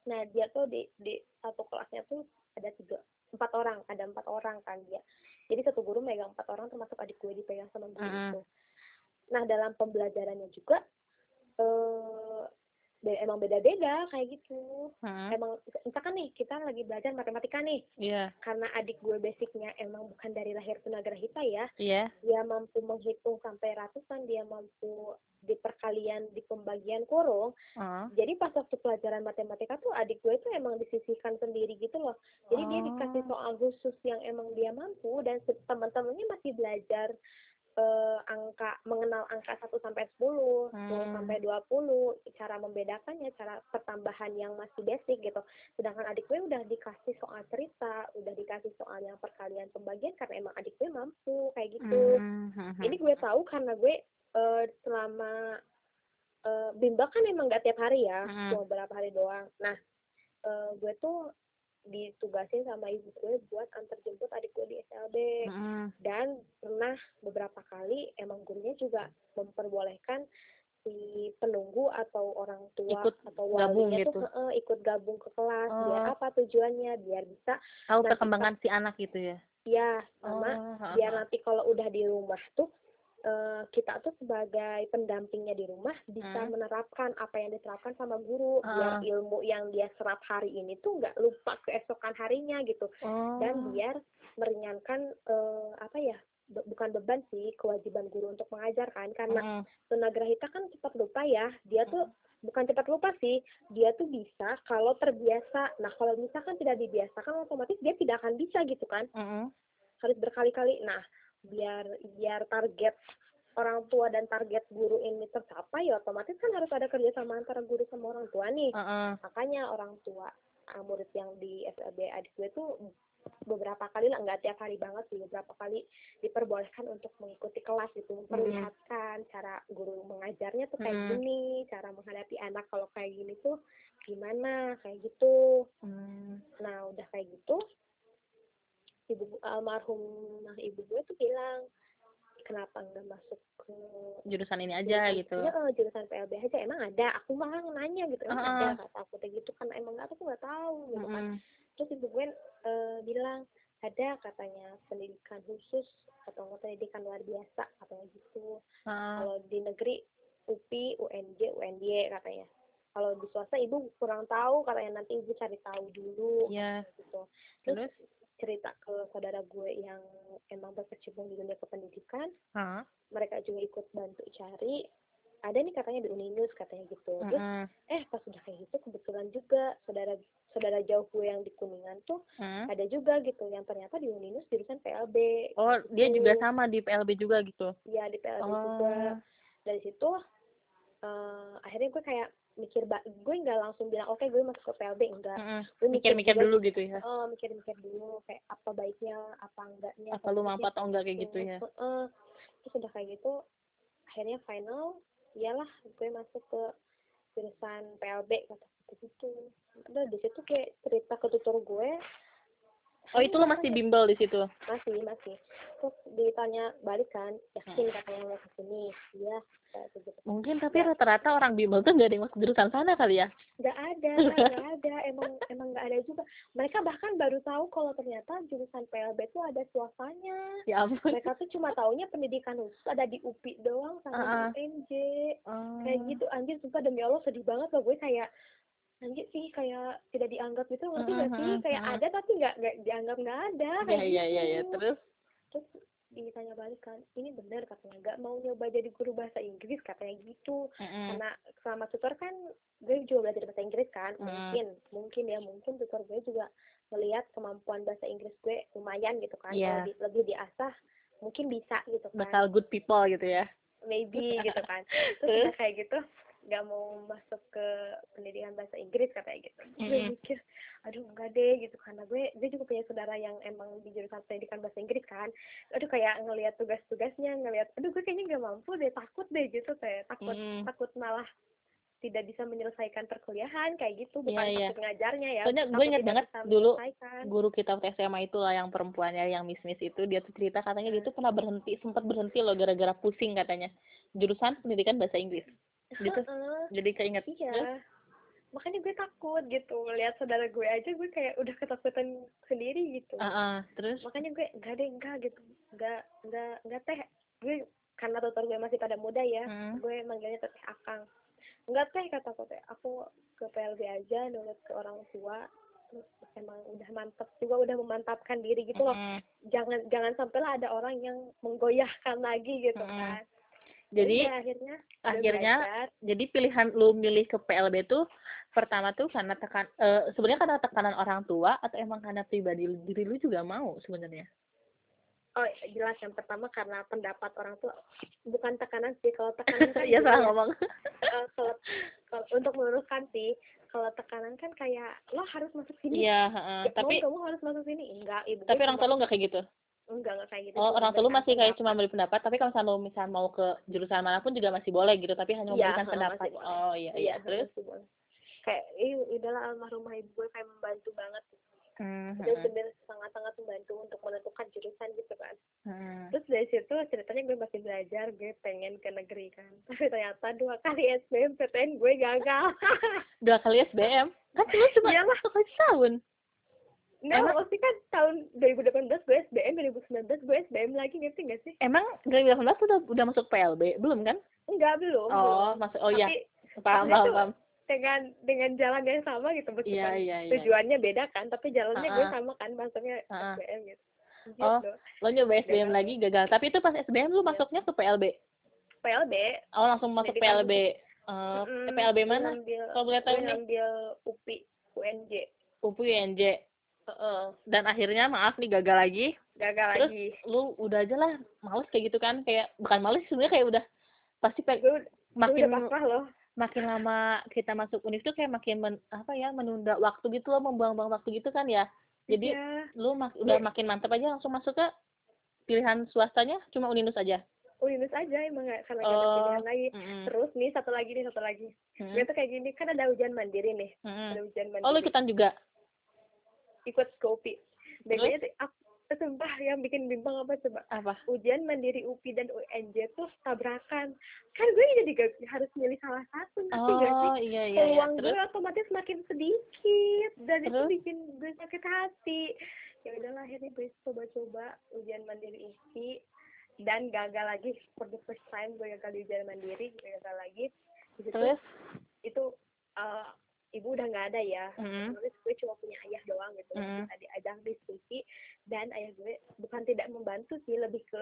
nah dia tuh di di satu kelasnya tuh ada tiga empat orang ada empat orang kan dia jadi satu guru megang empat orang termasuk adik gue dipegang sama guru Mm-mm. itu nah dalam pembelajarannya juga eh emang beda-beda kayak gitu Mm. emang misalkan nih kita lagi belajar matematika nih Iya karena adik gue basicnya emang bukan dari lahir tunagrahita ya iya. dia mampu menghitung sampai ratusan dia mampu di perkalian di pembagian kurung Oh. jadi pas waktu pelajaran matematika tuh adik gue tuh emang disisihkan sendiri gitu loh jadi dia Oh. dikasih soal khusus yang emang dia mampu dan teman-temannya masih belajar eh, angka mengenal angka 1 sampai 10, 10 Hmm. sampai 20, cara membedakannya, cara pertambahan yang masih basic gitu. Sedangkan adik gue udah dikasih soal cerita, udah dikasih soal yang perkalian pembagian karena emang adik gue mampu kayak gitu. Mm. Ini gue tahu karena gue eh, selama eh, bimbel kan emang gak tiap hari ya, Mm. cuma beberapa hari doang. Nah, eh, gue tuh ditugasin sama ibu gue buat antar jemput adik gue di SLB Mm. dan pernah beberapa kali emang gurunya juga memperbolehkan si penunggu atau orang tua Ikut atau walinya gitu. tuh "Heeh, ikut gabung ke kelas Oh. biar apa tujuannya biar bisa Tahu perkembangan si anak gitu ya. ya sama Oh, biar nanti kalau udah di rumah tuh eh, kita tuh sebagai pendampingnya di rumah bisa Hmm. menerapkan apa yang diterapkan sama guru Ah. biar ilmu yang dia serap hari ini tuh nggak lupa keesokan harinya gitu Oh. dan biar meringankan eh, apa ya be- bukan beban sih kewajiban guru untuk mengajarkan karena Mm. tunagrahita kan cepat lupa ya dia tuh bukan cepat lupa sih dia tuh bisa kalau terbiasa nah kalau misalkan tidak dibiasakan otomatis dia tidak akan bisa gitu kan Mm-mm. harus berkali-kali nah biar biar target orang tua dan target guru ini tercapai ya otomatis kan harus ada kerjasama antara guru sama orang tua nih Heeh. makanya orang tua ah, murid yang di SLB adik gue tuh beberapa kali lah nggak tiap hari banget sih beberapa kali diperbolehkan untuk mengikuti kelas gitu memperlihatkan cara guru mengajarnya tuh kayak Mm. gini cara menghadapi anak kalau kayak gini tuh gimana kayak gitu Mm. nah udah kayak gitu ibu almarhum ibu gue tuh bilang kenapa nggak masuk ke Jurusan ini aja jurusan- gitu. Iya, eh, jurusan PLB aja emang ada aku malah nanya gitu emang Heeh. ada kata aku gitu kan emang aku nggak tahu gitu kan terus ibu gue eh, bilang ada katanya pendidikan khusus atau nggak pendidikan luar biasa katanya gitu Heeh. kalau di negeri UPI UNJ UNY katanya kalau di swasta ibu kurang tahu katanya nanti ibu cari tahu dulu Iya. gitu terus Terus? Cerita ke saudara gue yang emang berkecimpung di dunia kependidikan Heeh. mereka juga ikut bantu cari ada nih katanya di Uninus katanya gitu terus Mm-mm. eh pas udah kayak gitu kebetulan juga saudara saudara jauh gue yang di kuningan tuh Mm. ada juga gitu yang ternyata di Uninus jurusan PLB Oh, dia gitu. juga sama di PLB juga gitu. iya di PLB Oh. juga dari situ eh akhirnya gue kayak mikir ba gue nggak langsung bilang oke gue masuk ke PLB enggak Mm-mm. gue Mikir-mikir dulu gitu ya. oh mikir-mikir dulu kayak apa baiknya apa enggaknya Apa lu bagusnya atau enggak kayak gitu ya. Heeh. terus udah kayak gitu akhirnya final iyalah gue masuk ke jurusan PLB kata gitu udah di situ kayak cerita ke tutor gue Oh, itu lo masih bimbel di situ. masih masih terus ditanya balik kan yakin katanya mau ke sini iya kayak gitu Mungkin tapi rata-rata orang bimbel tuh nggak ada yang masuk jurusan sana kali ya. nggak ada (laughs) nggak ada emang emang nggak ada juga mereka bahkan baru tahu kalau ternyata jurusan PLB itu ada swastanya Ya ampun. mereka tuh cuma taunya pendidikan khusus ada di UPI doang sama Uh-uh. di UNJ Oh. kayak gitu anjir sumpah demi Allah sedih banget loh gue kayak anjir sih kayak tidak dianggap gitu ngerti gak sih Mhm, kayak ada tapi nggak nggak dianggap nggak ada Iya kayak iya iya iya. gitu. Terus terus ditanya balik kan ini bener katanya nggak mau nyoba jadi guru bahasa Inggris katanya gitu Mm-mm. karena selama tutor kan gue juga belajar bahasa Inggris kan Mm. mungkin mungkin ya mungkin tutor gue juga melihat kemampuan bahasa Inggris gue lumayan gitu kan kalau di- lebih diasah mungkin bisa gitu kan bakal good people gitu ya maybe gitu kan (laughs) terus kayak gitu nggak mau masuk ke pendidikan bahasa Inggris katanya gitu gue Mm-mm. mikir aduh enggak deh gitu karena gue gue juga punya saudara yang emang di jurusan pendidikan bahasa Inggris kan aduh kayak ngelihat tugas-tugasnya ngelihat aduh gue kayaknya nggak mampu deh takut deh gitu kayak takut Mm. takut malah tidak bisa menyelesaikan perkuliahan kayak gitu Iya, bukan iya. takut ngajarnya ya Soalnya gue tidak banget dulu guru kita waktu SMA itu lah yang perempuannya yang miss-miss itu dia tuh cerita katanya dia tuh pernah berhenti sempat berhenti loh gara-gara pusing katanya jurusan pendidikan bahasa Inggris gitu Heeh. jadi keinget iya Terus? makanya gue takut gitu lihat saudara gue aja gue kayak udah ketakutan sendiri gitu Ah, ah. terus makanya gue enggak deh enggak gitu enggak enggak enggak teh gue karena tutor gue masih pada muda ya Hmm. gue manggilnya teteh akang enggak teh kata aku teh aku ke PLB aja nurut ke orang tua terus emang udah mantap juga udah memantapkan diri gitu loh Mm-mm. jangan jangan sampailah ada orang yang menggoyahkan lagi gitu Mm-mm. kan jadi Udah, akhirnya akhirnya belajar. jadi pilihan lu milih ke PLB tuh pertama tuh karena tekan eh, sebenarnya karena tekanan orang tua atau emang karena pribadi diri lu juga mau sebenarnya oh jelas yang pertama karena pendapat orang tua bukan tekanan sih kalau tekanan (laughs) kan ya salah ya. ngomong Eh, kalau kalau untuk meluruskan sih kalau tekanan kan kayak lo harus masuk sini iya heeh. Ya, tapi kamu harus masuk sini enggak ibu tapi orang tua lu nggak kayak gitu enggak enggak kayak gitu oh cuma orang tua lu masih kayak pendapat. cuma beri pendapat tapi kalau misalnya lu misal mau ke jurusan mana pun juga masih boleh gitu tapi hanya Iya, memberikan heeh, pendapat masih boleh. oh iya iya terus masih boleh. kayak ih udahlah almarhumah ibu gue kayak membantu banget Hmm, dia hmm, bener sangat-sangat membantu untuk menentukan jurusan gitu kan hmm. terus dari situ ceritanya gue masih belajar gue pengen ke negeri kan (laughs) tapi ternyata dua kali SBMPTN gue gagal dua kali SBM kan cuma Iyalah. satu kali setahun Enggak, Emang- maksudnya kan tahun 2018 gue SBM, 2019 gue SBM lagi, ngerti gak sih? emang 2018 tuh udah udah masuk PLB belum kan Enggak, belum. oh belum. masuk oh iya paham paham paham dengan dengan jalan yang sama gitu, meskipun Iya, iya, iya. tujuannya beda kan, tapi jalannya gue Ah, ah. sama kan, masuknya Ah, ah. SBM gitu. Oh. Gitu. lo nyoba SBM Gagal. lagi gagal tapi itu pas SBM lu Iya. masuknya ke PLB PLB. oh langsung masuk Pendidikan PLB Eh, mm, PLB gue mana kalau boleh tahu gue nih ngambil UPI, UNJ. UPI UNJ Dan akhirnya maaf nih gagal lagi Gagal Terus? lagi. lu udah aja lah males kayak gitu kan kayak bukan males sebenarnya kayak udah pasti pe- Gue, gue makin udah pasrah loh. makin lama kita masuk univ tuh kayak makin men, apa ya menunda waktu gitu loh membuang-buang waktu gitu kan ya jadi Iya. lu mak- udah Iya. makin mantep aja langsung masuk ke pilihan swastanya cuma Uninus aja Uninus aja emang gak, karena gak ada Oh. pilihan lagi. Mm-mm. Terus nih, satu lagi nih, satu lagi. Mm-mm. Gue tuh kayak gini, kan ada ujian mandiri nih. Mm-mm. Ada ujian mandiri. oh lu ikutan juga ikut Skopi. Bedanya tuh aku sumpah yang bikin bimbang apa coba? apa Ujian mandiri UPI dan UNJ tuh tabrakan. Kan gue jadi gak, harus milih salah satu, ngerti gak sih? oh iya iya iya Peluang terus gue otomatis makin sedikit dan itu Terus? bikin gue sakit hati. Ya udahlah akhirnya gue coba-coba ujian mandiri UPI dan gagal lagi for the first time gue gagal di ujian mandiri, gue gagal lagi. Di situ terus itu eh, ibu udah nggak ada ya Mm-mm. terus gue cuma punya ayah doang gitu Mm. bisa diajak diskusi dan ayah gue bukan tidak membantu sih lebih ke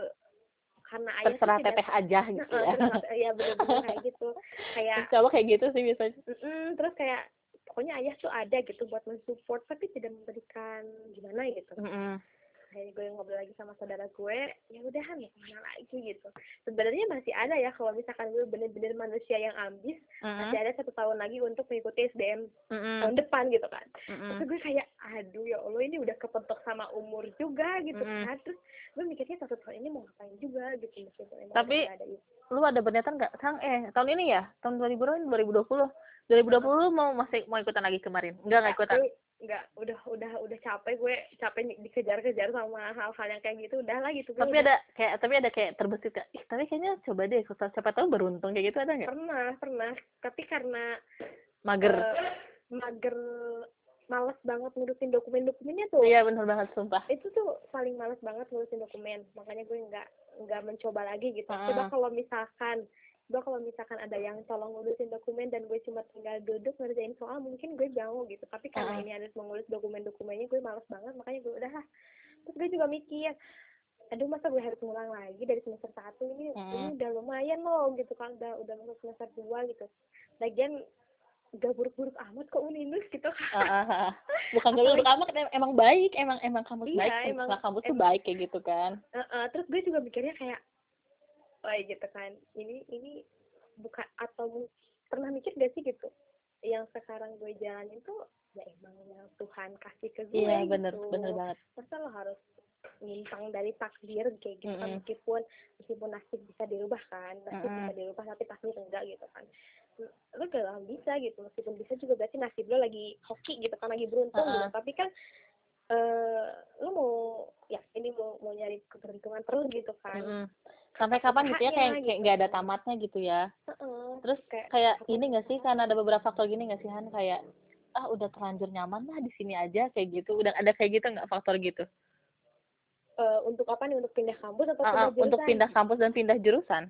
karena ayah terserah tidak teteh aja gitu ya terserah- ya bener-bener kayak (laughs) gitu kayak coba kayak gitu sih biasanya mm, terus kayak pokoknya ayah tuh ada gitu buat mensupport tapi tidak memberikan gimana gitu Mm-mm. Kayak gue ngobrol lagi sama saudara gue ya udah mau ke mana lagi gitu. Sebenarnya masih ada ya kalau misalkan gue bener-bener manusia yang ambis Mm-mm. masih ada satu tahun lagi untuk mengikuti SBM Mm-mm. tahun depan gitu kan. Mm-mm. tapi gue kayak aduh ya allah ini udah kepentok sama umur juga gitu Mm-mm. kan. Terus gue mikirnya satu tahun ini mau ngapain juga gitu meskipun Tapi- ada itu. lu ada berniatan nggak Kang? Eh tahun ini ya? Tahun 2000 2020 2020 lu mau masih mau ikutan lagi kemarin? Enggak nggak ikutan nggak udah udah udah capek gue capek dikejar-kejar sama hal-hal yang kayak gitu udah lah gitu tapi udah- ada kayak tapi ada kayak terbesit kayak ih tapi kayaknya coba deh siapa siapa tahu beruntung kayak gitu ada nggak? Pernah pernah. Tapi karena mager. eh, mager males banget ngurusin dokumen-dokumennya tuh. Iya benar banget sumpah. Itu tuh paling males banget ngurusin dokumen. Makanya gue nggak nggak mencoba lagi gitu. Ah. coba kalau misalkan coba kalau misalkan ada yang tolong ngurusin dokumen dan gue cuma tinggal duduk ngerjain soal mungkin gue mau gitu. Tapi karena Ah. ini harus mengurus dokumen-dokumennya gue males banget. Makanya gue udah lah. Terus gue juga mikir aduh masa gue harus ngulang lagi dari semester satu ini? Ini udah lumayan loh gitu kan. Udah udah masuk semester dua gitu. Lagian gak buruk-buruk amat kok uninus gitu kan. Ah, ah. (laughs) bukan gak buruk amat em- emang baik. Emang emang kampus Iya, baik emang- kampus tuh emang- baik kayak gitu kan. Heeh, terus gue juga mikirnya kayak wah gitu kan ini ini bukan atau pernah mikir gak sih gitu yang sekarang gue jalanin tuh ya emang yang Tuhan kasih ke gue iya bener gitu. bener banget masa lo harus nyimpang dari takdir kayak gitu kan Mm-mm. meskipun meskipun nasib bisa dirubah kan nasib Mm-mm. bisa dirubah tapi takdir enggak gitu kan lo gak bisa gitu meskipun bisa juga berarti nasib lo lagi hoki gitu kan lagi beruntung gitu Uh-uh. tapi kan eh lo mau ya ini mau mau nyari keberuntungan terus gitu kan Mm-mm. Sampai kapan gitu ya kayak kayak gitu. nggak ada tamatnya gitu ya? Heeh. terus kayak kayak ini gak sih karena ada beberapa faktor gini gak sih Han? Kayak ah udah terlanjur nyaman lah di sini aja kayak gitu. Udah ada kayak gitu nggak faktor gitu? Eh, untuk apa nih? Untuk pindah kampus atau Ah, ah, pindah jurusan? untuk pindah kampus dan pindah jurusan?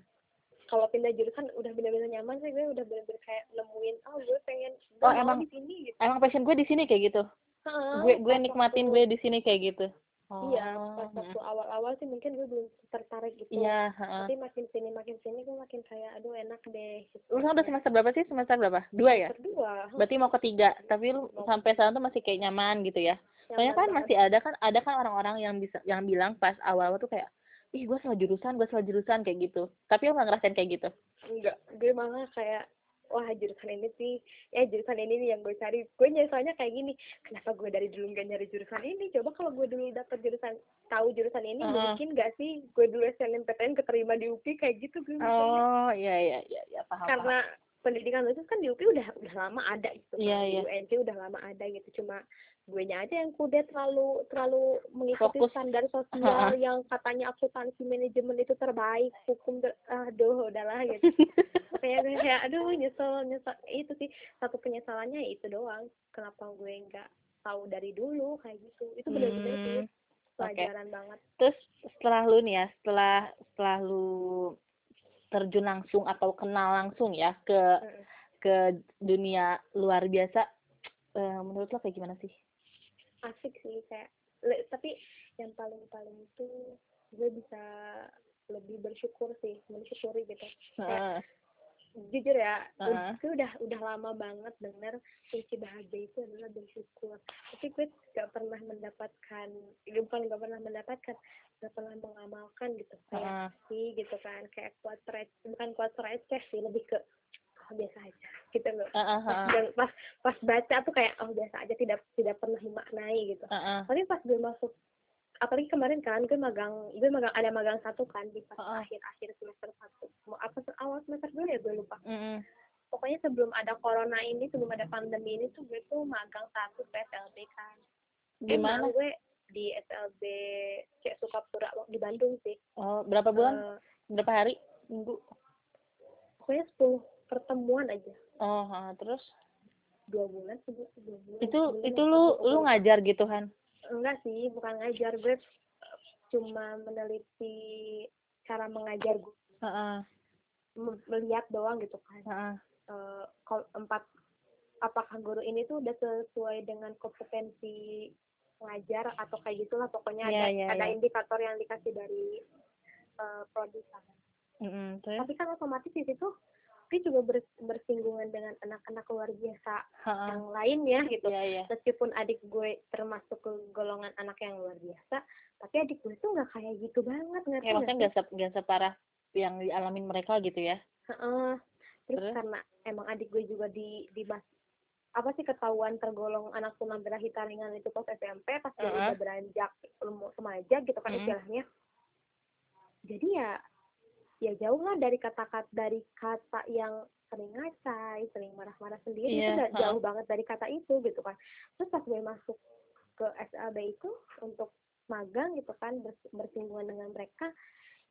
Kalau pindah jurusan udah benar-benar nyaman sih gue udah benar-benar kayak nemuin oh gue pengen Oh, emang- di sini gitu. emang passion gue di sini kayak gitu? Heeh, gue gue nikmatin gue di sini kayak gitu Iya, Oh, pas mm. waktu awal-awal sih mungkin gue belum tertarik gitu. iya heeh. Tapi makin sini makin sini gue makin kayak aduh enak deh. Gitu. lu udah semester berapa sih semester berapa dua ya Kedua. berarti mau ketiga tapi lu sampai sekarang tuh masih kayak nyaman gitu ya soalnya kan masih ada kan ada kan orang-orang yang bisa yang bilang pas awal tuh kayak ih gue salah jurusan gue salah jurusan kayak gitu tapi lu nggak ngerasain kayak gitu enggak. Gue malah kayak wah jurusan ini sih ya jurusan ini nih yang gue cari gue nyesalnya kayak gini kenapa gue dari dulu nggak nyari jurusan ini coba kalau gue dulu dapet jurusan tahu jurusan ini Heeh. mungkin nggak sih gue dulu SNMPTN keterima di UPI kayak gitu gue oh iya iya iya iya paham paham. karena pendidikan khusus kan di UPI udah udah lama ada gitu Iya, kan. di UNJ udah lama ada gitu cuma gue aja yang kudet terlalu terlalu mengikuti Fokus. standar sosial (laughs) yang katanya akuntansi manajemen itu terbaik hukum ter- aduh udahlah gitu. (laughs) Gue kayak aduh nyesel nyesel. Itu sih satu penyesalannya ya itu doang. Kenapa gue nggak tahu dari dulu kayak gitu. Itu benar-benar sih Hmm, pelajaran banget. Terus setelah lu nih ya setelah setelah lu terjun langsung atau kenal langsung ya ke Mm. ke dunia luar biasa eh, menurut lo kayak gimana sih asik sih kayak le- tapi yang paling paling itu gue bisa lebih bersyukur sih mensyukuri gitu Heeh. jujur ya Heeh. gue udah udah lama banget denger kunci bahagia itu adalah bersyukur tapi gue gak pernah mendapatkan ya bukan gak pernah mendapatkan gak pernah mengamalkan gitu kayak Heeh. sih gitu kan kayak kuat bukan kuat receh sih lebih ke oh biasa aja gitu loh. Heeh, pas, heeh. dan pas pas baca tuh kayak oh biasa aja tidak tidak pernah dimaknai gitu. Heeh. tapi pas gue masuk apalagi kemarin kan gue magang gue magang ada magang satu kan di pas Heeh. akhir akhir semester satu. Mau apa awal semester dua ya gue lupa. Mm-mm. pokoknya sebelum ada corona ini sebelum ada pandemi ini tuh gue tuh magang satu ke SLB kan. Di Emang mana gue di SLB kayak Sukapura di Bandung sih. Oh berapa bulan? Eh, berapa hari? Minggu? pokoknya 10 pertemuan aja oh heeh. terus dua bulan dua bulan itu sebulan, itu lu lu ngajar gitu kan enggak sih bukan ngajar gue cuma meneliti cara mengajar gue Heeh. M- melihat doang gitu kan Heeh. Eh, kalau empat apakah guru ini tuh udah sesuai dengan kompetensi ngajar atau kayak gitulah pokoknya Iya, ada iya, ada iya. indikator yang dikasih dari uh, produsen Mm-mm. terus tapi kan otomatis di situ dia juga ber- bersinggungan dengan anak-anak luar biasa Heeh. yang lainnya gitu iya iya meskipun adik gue termasuk ke golongan anak yang luar biasa tapi adik gue tuh nggak kayak gitu banget ngerti ya maksudnya nggak se- nggak separah yang dialamin mereka gitu ya Heeh. terus, Terus? karena emang adik gue juga di di mas apa sih ketahuan tergolong anak tunagrah hitaringan itu pas SMP pas dia Heeh. udah beranjak remaja gitu kan Mm. istilahnya jadi ya ya jauh lah dari kata-kata dari kata yang sering ngacai sering marah-marah sendiri itu Iya, udah heeh. jauh banget dari kata itu gitu kan. Terus pas gue masuk ke SLB itu untuk magang gitu kan bers- bersinggungan dengan mereka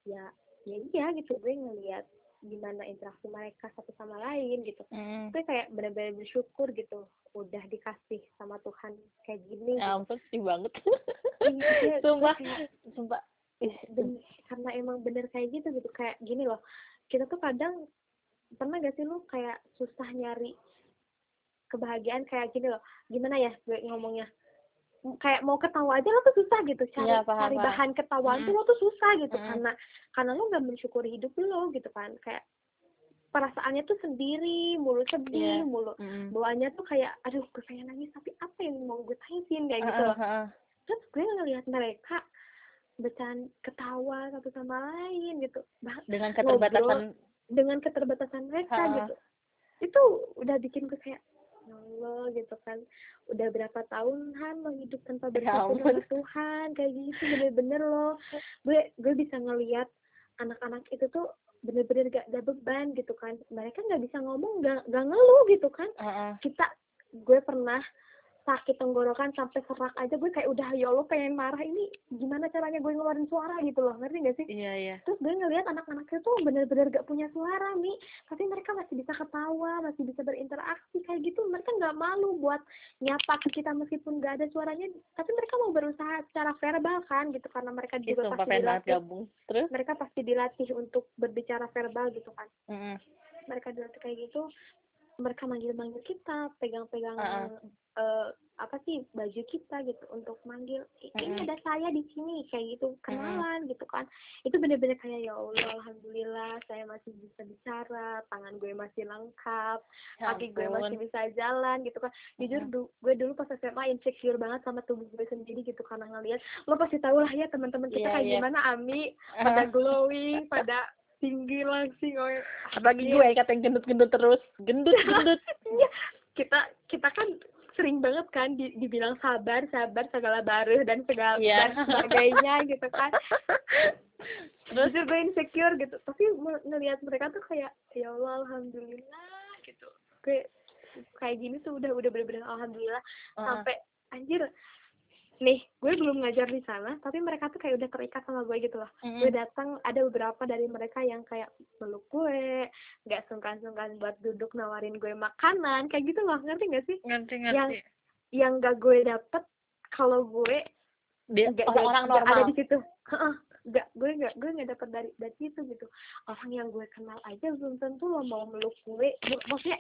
ya ya iya gitu gue ngelihat gimana interaksi mereka satu sama lain gitu. Mm. gue kayak benar-benar bersyukur gitu udah dikasih sama Tuhan kayak gini ya ampun sedih banget. Iya, (laughs) sumpah sumpah Ih, ben- karena emang bener kayak gitu gitu kayak gini loh kita tuh kadang pernah gak sih lu kayak susah nyari kebahagiaan kayak gini loh gimana ya gue ngomongnya kayak mau ketawa aja lo tuh susah gitu cari Iya, paham, cari bahan ketawaan tuh Mm. lo tuh susah gitu Mm. karena karena lo nggak mensyukuri hidup lo gitu kan kayak perasaannya tuh sendiri mulu sedih Iya. mulu Mm. bawaannya tuh kayak aduh gue pengen nangis tapi apa yang mau gue tangisin kayak gitu loh Heeh, heeh. terus gue ngelihat mereka bercanda ketawa satu sama lain gitu. Bah- dengan keterbatasan dengan keterbatasan mereka Ha-ha. gitu. Itu udah bikin gue kayak ya Allah gitu kan. Udah berapa tahun Han lo hidup tanpa Ya bersatu dengan Tuhan kayak gitu bener-bener loh. Gue gue bisa ngelihat anak-anak itu tuh bener-bener gak ada beban gitu kan. Mereka nggak bisa ngomong gak, gak ngeluh gitu kan. Heeh. kita gue pernah sakit tenggorokan sampai serak aja gue kayak udah ya Allah pengen marah ini gimana caranya gue ngeluarin suara gitu loh. Ngerti gak sih? Iya iya. Terus gue ngeliat anak-anak itu bener-bener gak punya suara nih tapi mereka masih bisa ketawa masih bisa berinteraksi kayak gitu. Mereka nggak malu buat nyapa ke kita meskipun gak ada suaranya. Tapi mereka mau berusaha secara verbal kan gitu. Karena mereka Ih, juga sumpah pasti dilatih. gabung. Terus? Mereka pasti dilatih untuk berbicara verbal gitu kan. Mm-mm. mereka dilatih kayak gitu mereka manggil-manggil kita pegang-pegang Heeh. eh, apa sih baju kita gitu untuk manggil "I- ini ada saya di sini kayak gitu kenalan gitu kan. Itu bener-bener kayak ya Allah alhamdulillah saya masih bisa bicara tangan gue masih lengkap Ya kaki gue masih bisa jalan gitu kan. Jujur du- gue dulu pas SMA insecure banget sama tubuh gue sendiri gitu karena ngeliat lo pasti tahu lah ya teman-teman kita Iya, kayak iya. gimana Ami? (laughs) Pada glowing pada tinggi langsing oh apalagi Iya. gue kata yang gendut-gendut terus gendut (laughs) gendut Iya, kita kita kan sering banget kan di- dibilang sabar sabar segala baru dan segala Iya. dan sebagainya gitu kan (laughs) Terus? gue insecure gitu tapi me- ngelihat mereka tuh kayak ya Allah alhamdulillah gitu gue kayak gini tuh udah udah bener-bener alhamdulillah Heeh. sampai anjir nih gue belum ngajar di sana tapi mereka tuh kayak udah terikat sama gue gitu loh. Mm-mm. gue datang ada beberapa dari mereka yang kayak peluk gue nggak sungkan-sungkan buat duduk nawarin gue makanan kayak gitu loh. Ngerti gak sih? Ngerti yang yang gak gue dapet kalau gue nggak orang-orang nggak normal. ada di situ. Nggak gue nggak gue nggak dapet dari dari situ gitu. Orang yang gue kenal aja belum tentu lo mau meluk gue Mak- maksudnya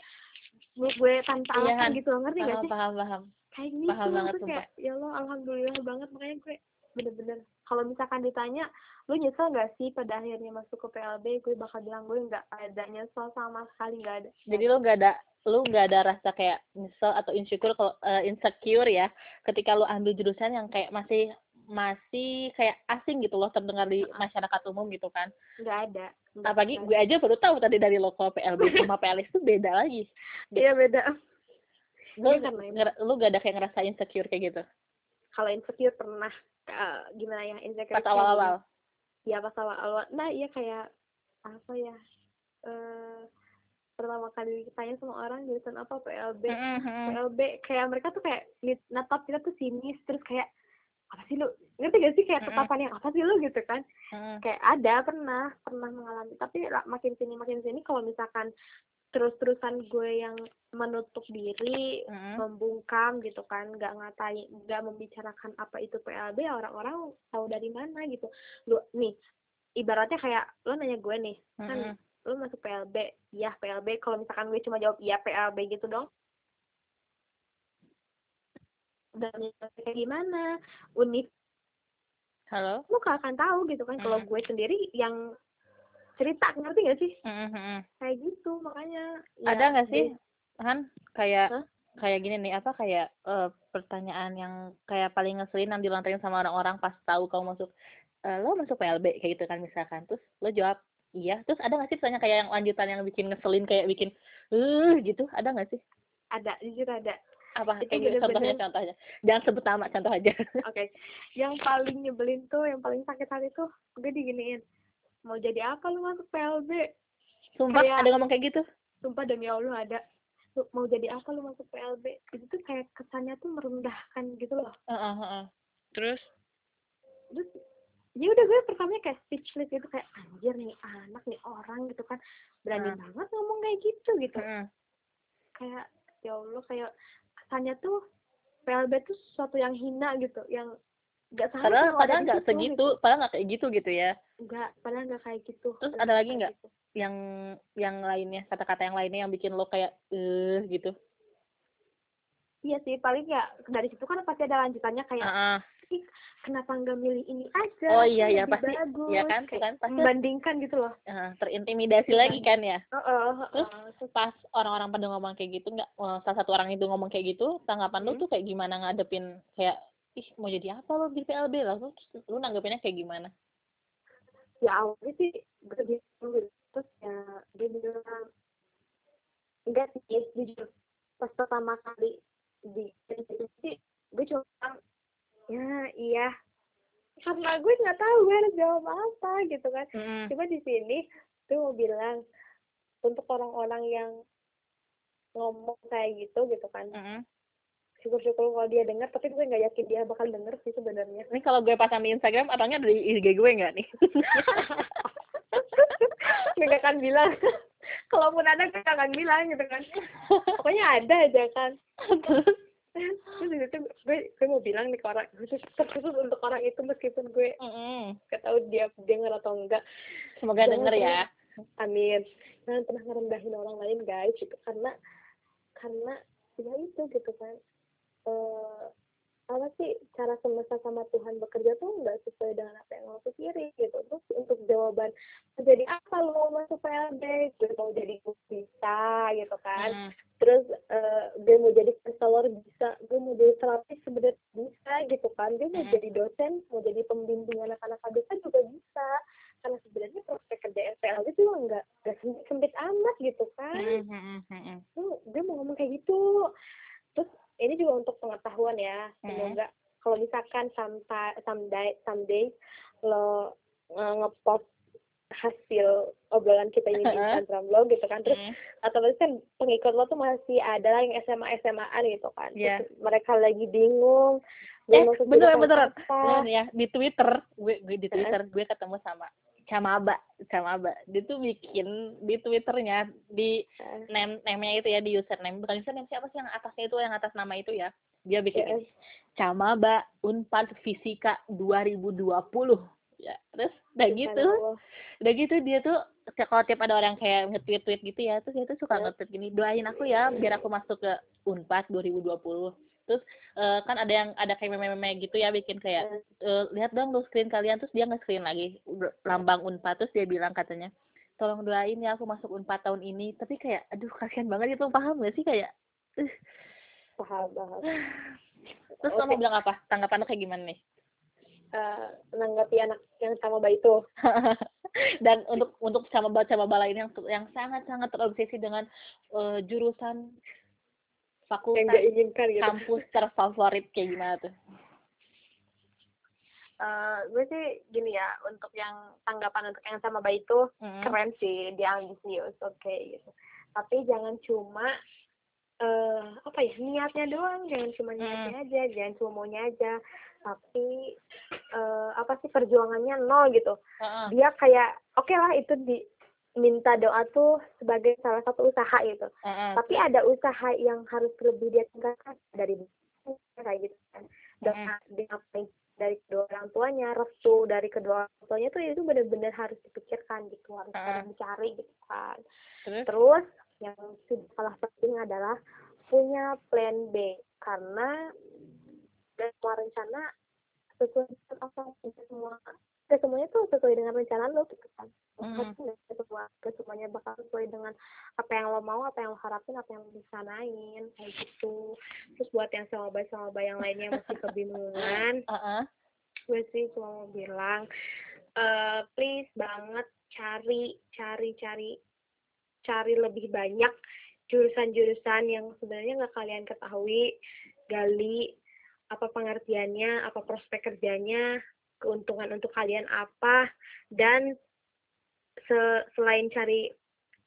meluk gue tanpa Iya, alasan Han. gitu loh ngerti gak paham sih? paham paham. Kayak gitu Paham banget, tuh kayak ya Allah alhamdulillah banget. Makanya gue bener-bener kalau misalkan ditanya lu nyesel gak sih pada akhirnya masuk ke PLB gue bakal bilang gue nggak ada nyesel sama sekali nggak ada. Jadi lu nggak ada lu nggak ada rasa kayak nyesel atau insecure kalau eh, insecure ya ketika lu ambil jurusan yang kayak masih masih kayak asing gitu loh terdengar di masyarakat umum gitu kan? Nggak ada apalagi gue aja baru tahu tadi dari lokal PLB sama PLS itu beda lagi. Iya beda. Lu Iya, karena lu gak ada kayak ngerasa insecure kayak gitu? Kalau insecure pernah eh, gimana ya insecure pas awal-awal gini. ya pas awal-awal. Nah iya kayak apa ya eh pertama kali ditanya sama orang jurusan apa PLB Mm-mm. PLB kayak mereka tuh kayak natap kita tuh sinis. Terus kayak apa sih lu ngerti gak sih kayak Mm-mm. tatapan yang apa sih lu gitu kan kayak ada pernah pernah mengalami tapi makin sini makin sini kalau misalkan terus-terusan gue yang menutup diri Mm-mm. membungkam gitu kan nggak ngatain nggak membicarakan apa itu PLB orang-orang tahu dari mana gitu lu nih ibaratnya kayak lu nanya gue nih kan Mm-mm. lu masuk PLB ya PLB kalau misalkan gue cuma jawab iya PLB gitu dong dan gimana? Univ halo? Lu gak akan tahu gitu kan kalau Mm. gue sendiri yang cerita ngerti gak sih? Mm-mm. kayak gitu makanya ya, ada nggak sih? dia- Han kayak Hah? kayak gini nih apa kayak eh, pertanyaan yang kayak paling ngeselin yang dilontarin sama orang-orang pas tahu kamu masuk eh, lo masuk PLB kayak gitu kan misalkan terus lo jawab iya. Terus ada nggak sih pertanyaan kayak yang lanjutan yang bikin ngeselin kayak bikin eh gitu ada nggak sih? Ada jujur ada apa Itu kayak gitu contohnya bener-bener- contohnya jangan sebut nama contoh aja (laughs) Oke, yang paling nyebelin tuh, yang paling sakit hati tuh, gue diginiin. Mau jadi apa lu masuk PLB? sumpah Kayak- ada ngomong kayak gitu Sumpah demi Allah ada. Lu mau jadi apa lu masuk PLB? Itu tuh kayak kesannya tuh merendahkan gitu loh. Heeh, heeh. terus Terus ya udah gue pertamanya kayak speechless gitu kayak anjir nih anak nih orang gitu kan berani Hmm. banget ngomong kayak gitu gitu heeh. kayak ya Allah kayak kesannya tuh PLB tuh sesuatu yang hina gitu yang nggak seharusnya padahal padahal di nggak situ, segitu gitu. padahal nggak kayak gitu gitu ya Enggak, padahal nggak kayak gitu. Terus ada lagi nggak? gitu. yang yang lainnya kata-kata yang lainnya yang bikin lo kayak eh gitu iya sih paling ya dari situ kan pasti ada lanjutannya kayak Heeh. "Ih, kenapa nggak milih ini aja Oh iya ya lebih pasti bagus. ya kan tuh kan pasti membandingkan gitu loh eh, terintimidasi Iya. lagi kan ya. Heeh, Terus heeh. pas orang-orang pada ngomong kayak gitu nggak eh, salah satu orang itu ngomong kayak gitu tanggapan lu Hmm. tuh kayak gimana ngadepin kayak ih mau jadi apa lo di PLB lah lu lu nanggepinnya kayak gimana? ya awalnya sih gue gitu terus ya dia bilang enggak sih jujur pas pertama kali di sih gue cuma ya iya. Karena gue nggak tahu gue harus jawab apa gitu kan. Mm-mm. cuma di sini gue mau bilang untuk orang-orang yang ngomong kayak gitu gitu kan. Mm-mm. syukur-syukur kalau dia dengar tapi gue nggak yakin dia bakal denger sih sebenarnya. Ini kalau gue pasang di Instagram orangnya dari IG gue nggak nih? (laughs) gue akan bilang. Kalaupun ada gue akan bilang gitu kan. (laughs) Pokoknya ada aja kan Terus situ gue gue mau bilang nih ke orang khusus terkhusus untuk orang itu meskipun gue mm-mm. gak tahu dia denger atau enggak semoga Jangan denger ya. amin jangan pernah ngerendahin orang lain guys gitu karena karena ya itu gitu kan eh apa sih cara semesta sama Tuhan bekerja tuh nggak sesuai dengan apa yang lo pikirin gitu. Terus untuk jawaban "Mau jadi apa lo? Mau masuk PLB gue mau jadi bisa gitu kan. Mm. terus eh, gue mau jadi konselor bisa gue mau jadi terapis sebenarnya bisa gitu kan. Gue mau Mm. jadi dosen mau jadi pembimbing anak-anak ABK juga bisa. Karena sebenarnya prospek kerja SPLB juga nggak nggak sempit sempit amat gitu kan. Mm, mm, mm, mm, mm. tuh gue mau ngomong kayak gitu. Terus ini juga untuk pengetahuan ya semoga kalau misalkan sometime someday someday lo eh, ngepost hasil obrolan kita ini di. Instagram lo gitu kan terus Mm. otomatis kan pengikut lo tuh masih ada lah yang SMA SMAan gitu kan Iya. Terus mereka lagi bingung Eh, beneran. apa. Beneran ya di Twitter gue gue di Twitter gue ketemu sama Camaba Camaba dia tuh bikin di Twitternya di name name-nya itu ya di username. Bukan username siapa sih yang atasnya itu yang atas nama itu ya. Dia bikin ini, Camaba Unpad Fisika 2020 ya terus udah gitu udah gitu dia tuh kalau tiap ada orang kayak nge-tweet tweet gitu ya terus dia tuh suka Ya. nge-tweet gini doain aku ya biar aku masuk ke Unpad 2020 terus eh, kan ada yang ada kayak meme-meme gitu ya bikin kayak Ya. eh, lihat dong lo screen kalian terus dia nge-screen lagi lambang Unpad terus dia bilang katanya tolong doain ya aku masuk Unpad tahun ini tapi kayak aduh kasihan banget itu paham gak sih kayak eh. paham paham (sighs) terus Oke. kamu bilang apa tanggapan lo kayak gimana nih Eh, menanggapi anak yang sama bayi itu (laughs) dan untuk untuk sama sama lain yang yang sangat sangat terobsesi dengan eh, jurusan fakultas gak inginkan gitu. kampus terfavorit kayak gimana tuh? Eh, gue sih gini ya untuk yang tanggapan untuk yang sama bayi itu Mm. keren sih dia ambisius oke gitu. Tapi jangan cuma eh apa ya niatnya doang jangan cuma niatnya aja jangan cuma maunya aja. Tapi eh apa sih perjuangannya nol gitu. Heeh. dia kayak oke lah itu di minta doa tuh sebagai salah satu usaha gitu. Heeh. tapi ada usaha yang harus lebih dia tingkatkan dari kayak gitu kan. Doa diapain dari kedua orang tuanya restu dari kedua orang tuanya tuh itu benar-benar harus dipikirkan gitu harus harus dicari gitu kan. Terus? Terus yang sudah kalah penting adalah punya plan B karena dan semua rencana sesuai dengan apa semua tidak semuanya tuh sesuai dengan rencana lo gitu kan. Pasti nggak semua nggak semuanya bakal sesuai dengan apa yang lo mau apa yang lo harapin apa yang lo rencanain kayak gitu terus buat yang sahabat-sahabat yang lainnya yang masih kebingungan (laughs) Heeh. gue sih cuma mau bilang eh please banget cari cari cari cari lebih banyak jurusan-jurusan yang sebenarnya nggak kalian ketahui gali apa pengertiannya apa prospek kerjanya keuntungan untuk kalian apa dan se- selain cari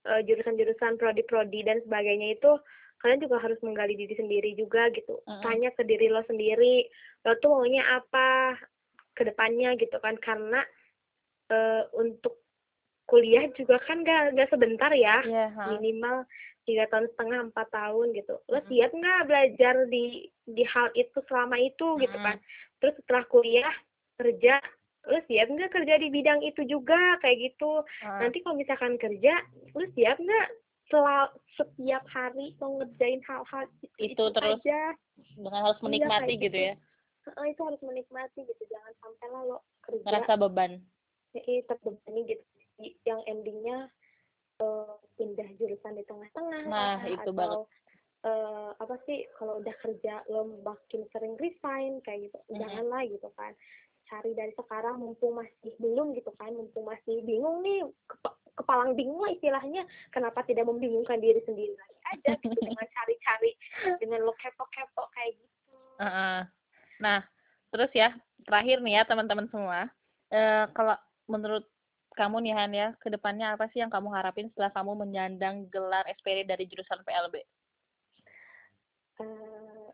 eh, jurusan-jurusan prodi-prodi dan sebagainya itu kalian juga harus menggali diri sendiri juga gitu Mm-mm. tanya ke diri lo sendiri lo tuh maunya apa ke depannya gitu kan karena eh, untuk kuliah juga kan gak, gak sebentar ya Iya, heeh. minimal tiga tahun setengah empat tahun gitu lo siap nggak belajar di di hal itu selama itu gitu Mm-mm. kan terus setelah kuliah kerja lo siap nggak kerja di bidang itu juga? Kayak gitu. Heeh. nanti kalau misalkan kerja lu siap nggak setiap hari mau ngerjain hal-hal itu, Itu terus aja? dengan harus Iya, menikmati kayak gitu ya? Heeh, itu harus menikmati gitu. Jangan sampai lah lo kerja ngerasa beban? Eh, terbebani gitu. Yang endingnya eh, pindah jurusan di tengah-tengah Nah, itu atau banget. eh, apa sih kalau udah kerja lo makin sering resign kayak gitu. Mm-mm. janganlah gitu kan cari dari sekarang mumpung masih belum gitu kan mumpung masih bingung nih kepa- kepalang bingung lah istilahnya kenapa tidak membingungkan diri sendiri lagi aja gitu (laughs) dengan cari-cari dengan lo kepo-kepo kayak gitu Heeh. Nah, terus ya, terakhir nih ya teman-teman semua, eh kalau menurut kamu nih Han ya, ke depannya apa sih yang kamu harapin setelah kamu menyandang gelar SPD dari jurusan PLB? Eh,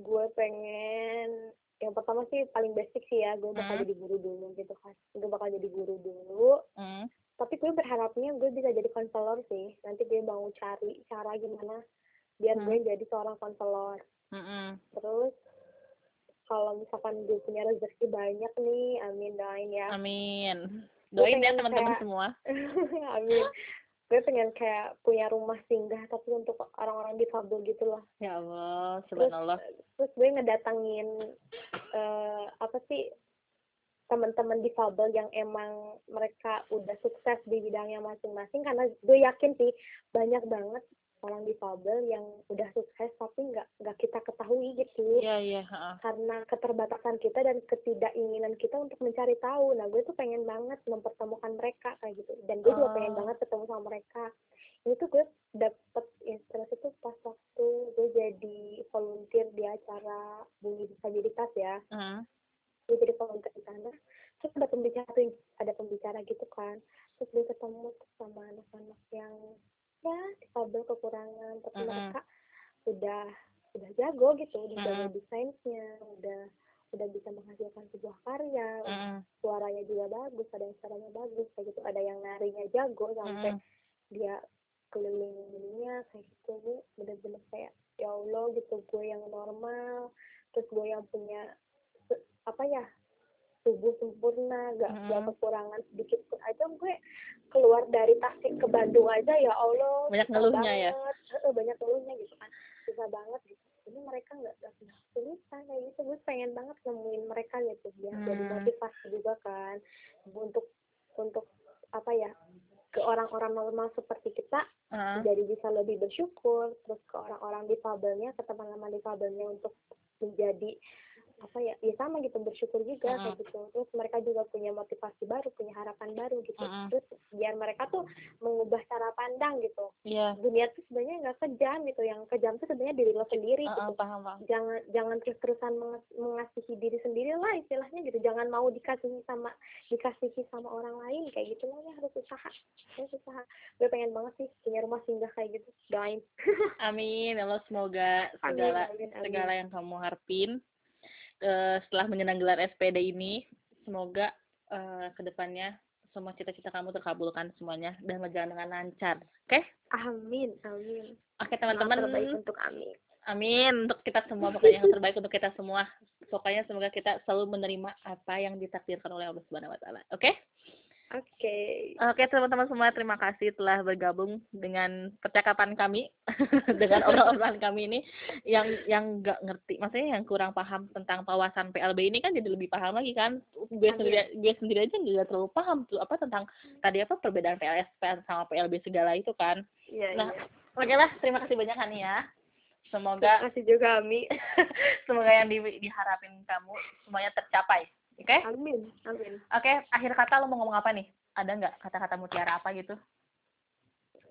gue pengen yang pertama sih paling basic sih ya gue bakal Hmm. jadi guru dulu gitu kan gue bakal jadi guru dulu Hmm. tapi gue berharapnya gue bisa jadi konselor sih nanti gue mau cari cara gimana biar Hmm. gue jadi seorang konselor Mm-mm. terus kalau misalkan gue punya rezeki banyak nih amin doain ya Amin. Doain ya teman-teman semua. (laughs) amin gue pengen kayak punya rumah singgah tapi untuk orang-orang difabel gitu loh Ya Allah, terus subhanallah. terus gue ngedatangin eh apa sih teman-teman difabel yang emang mereka udah sukses di bidangnya masing-masing karena gue yakin sih banyak banget orang difabel yang udah sukses tapi nggak nggak kita ketahui gitu Iya, iya, heeh. karena keterbatasan kita dan ketidakinginan kita untuk mencari tahu nah gue tuh pengen banget mempertemukan mereka kayak gitu dan gue juga pengen Oh. banget ketemu sama mereka ini tuh gue dapet inspirasi tuh pas waktu gue jadi volunteer di acara bumi disabilitas ya Heeh. Gue jadi volunteer di sana terus ada pembicara tuh ada pembicara gitu kan terus gue ketemu sama anak-anak yang ya difabel kekurangan tapi Mm-mm. mereka udah udah jago gitu udah jago Mm-mm. desainnya udah udah bisa menghasilkan sebuah karya Mm-mm. suaranya juga bagus ada yang suaranya bagus kayak gitu ada yang narinya jago sampai Mm-mm. dia keliling dunia kayak gitu gue bener-bener kayak ya Allah gitu gue yang normal terus gue yang punya apa ya tubuh sempurna gak Mm-mm. gak kekurangan sedikit pun aja gue keluar dari Tasik ke Bandung aja ya Allah Banyak ngeluhnya ya? banget. Heeh, banyak ngeluhnya gitu kan susah banget gitu ini mereka nggak pernah kesulitan kayak gitu gue pengen banget nemuin mereka gitu jadi Hmm. motivasi juga kan untuk untuk apa ya ke orang-orang normal seperti kita Heeh. jadi bisa lebih bersyukur terus ke orang-orang difabelnya ke teman-teman difabelnya untuk menjadi apa ya ya sama gitu bersyukur juga Mm-mm. kayak gitu terus mereka juga punya motivasi baru punya harapan baru gitu Mm-mm. terus biar mereka tuh mengubah cara pandang gitu Iya. dunia tuh sebenarnya nggak kejam gitu yang kejam tuh sebenarnya diri lo sendiri Heeh, gitu paham, paham. jangan jangan terus terusan mengasihi diri sendiri lah istilahnya gitu jangan mau dikasihi sama dikasihi sama orang lain kayak gitu lah ya harus usaha harus usaha gue pengen banget sih punya rumah singgah kayak gitu doain (laughs) Amin, ya Allah semoga Amin, segala amin, amin. segala yang kamu harapin eh, setelah menyandang gelar SPD ini semoga eh, ke depannya semua cita-cita kamu terkabulkan semuanya dan berjalan dengan lancar. Oke? amin amin Oke Doa teman-teman. terbaik untuk amin Amin untuk kita semua pokoknya yang terbaik untuk kita semua. Pokoknya semoga kita selalu menerima apa yang ditakdirkan oleh Allah Subhanahu wa taala. Oke? Oke. Oke teman-teman semua terima kasih telah bergabung dengan percakapan kami (laughs) dengan orang-orang kami ini. Yang yang nggak ngerti maksudnya yang kurang paham tentang wawasan PLB ini kan jadi lebih paham lagi kan. Gue sendiri gue sendiri aja nggak terlalu paham tuh apa tentang tadi apa perbedaan PLS sama PLB segala itu kan. Iya Nah, iya. oke lah terima kasih banyak Hani ya. Terima semoga kasih juga ami. (laughs) Semoga yang di, diharapin kamu semuanya tercapai oke amin amin oke akhir kata lo mau ngomong apa nih ada nggak kata-kata mutiara apa gitu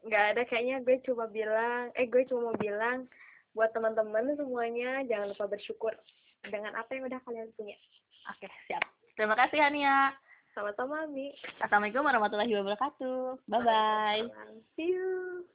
nggak ada kayaknya gue cuma bilang eh gue cuma mau bilang buat teman-teman semuanya jangan lupa bersyukur dengan apa yang udah kalian punya Oke, siap. Terima kasih Hania. sama-sama ami Assalamualaikum warahmatullahi wabarakatuh. Bye bye. see you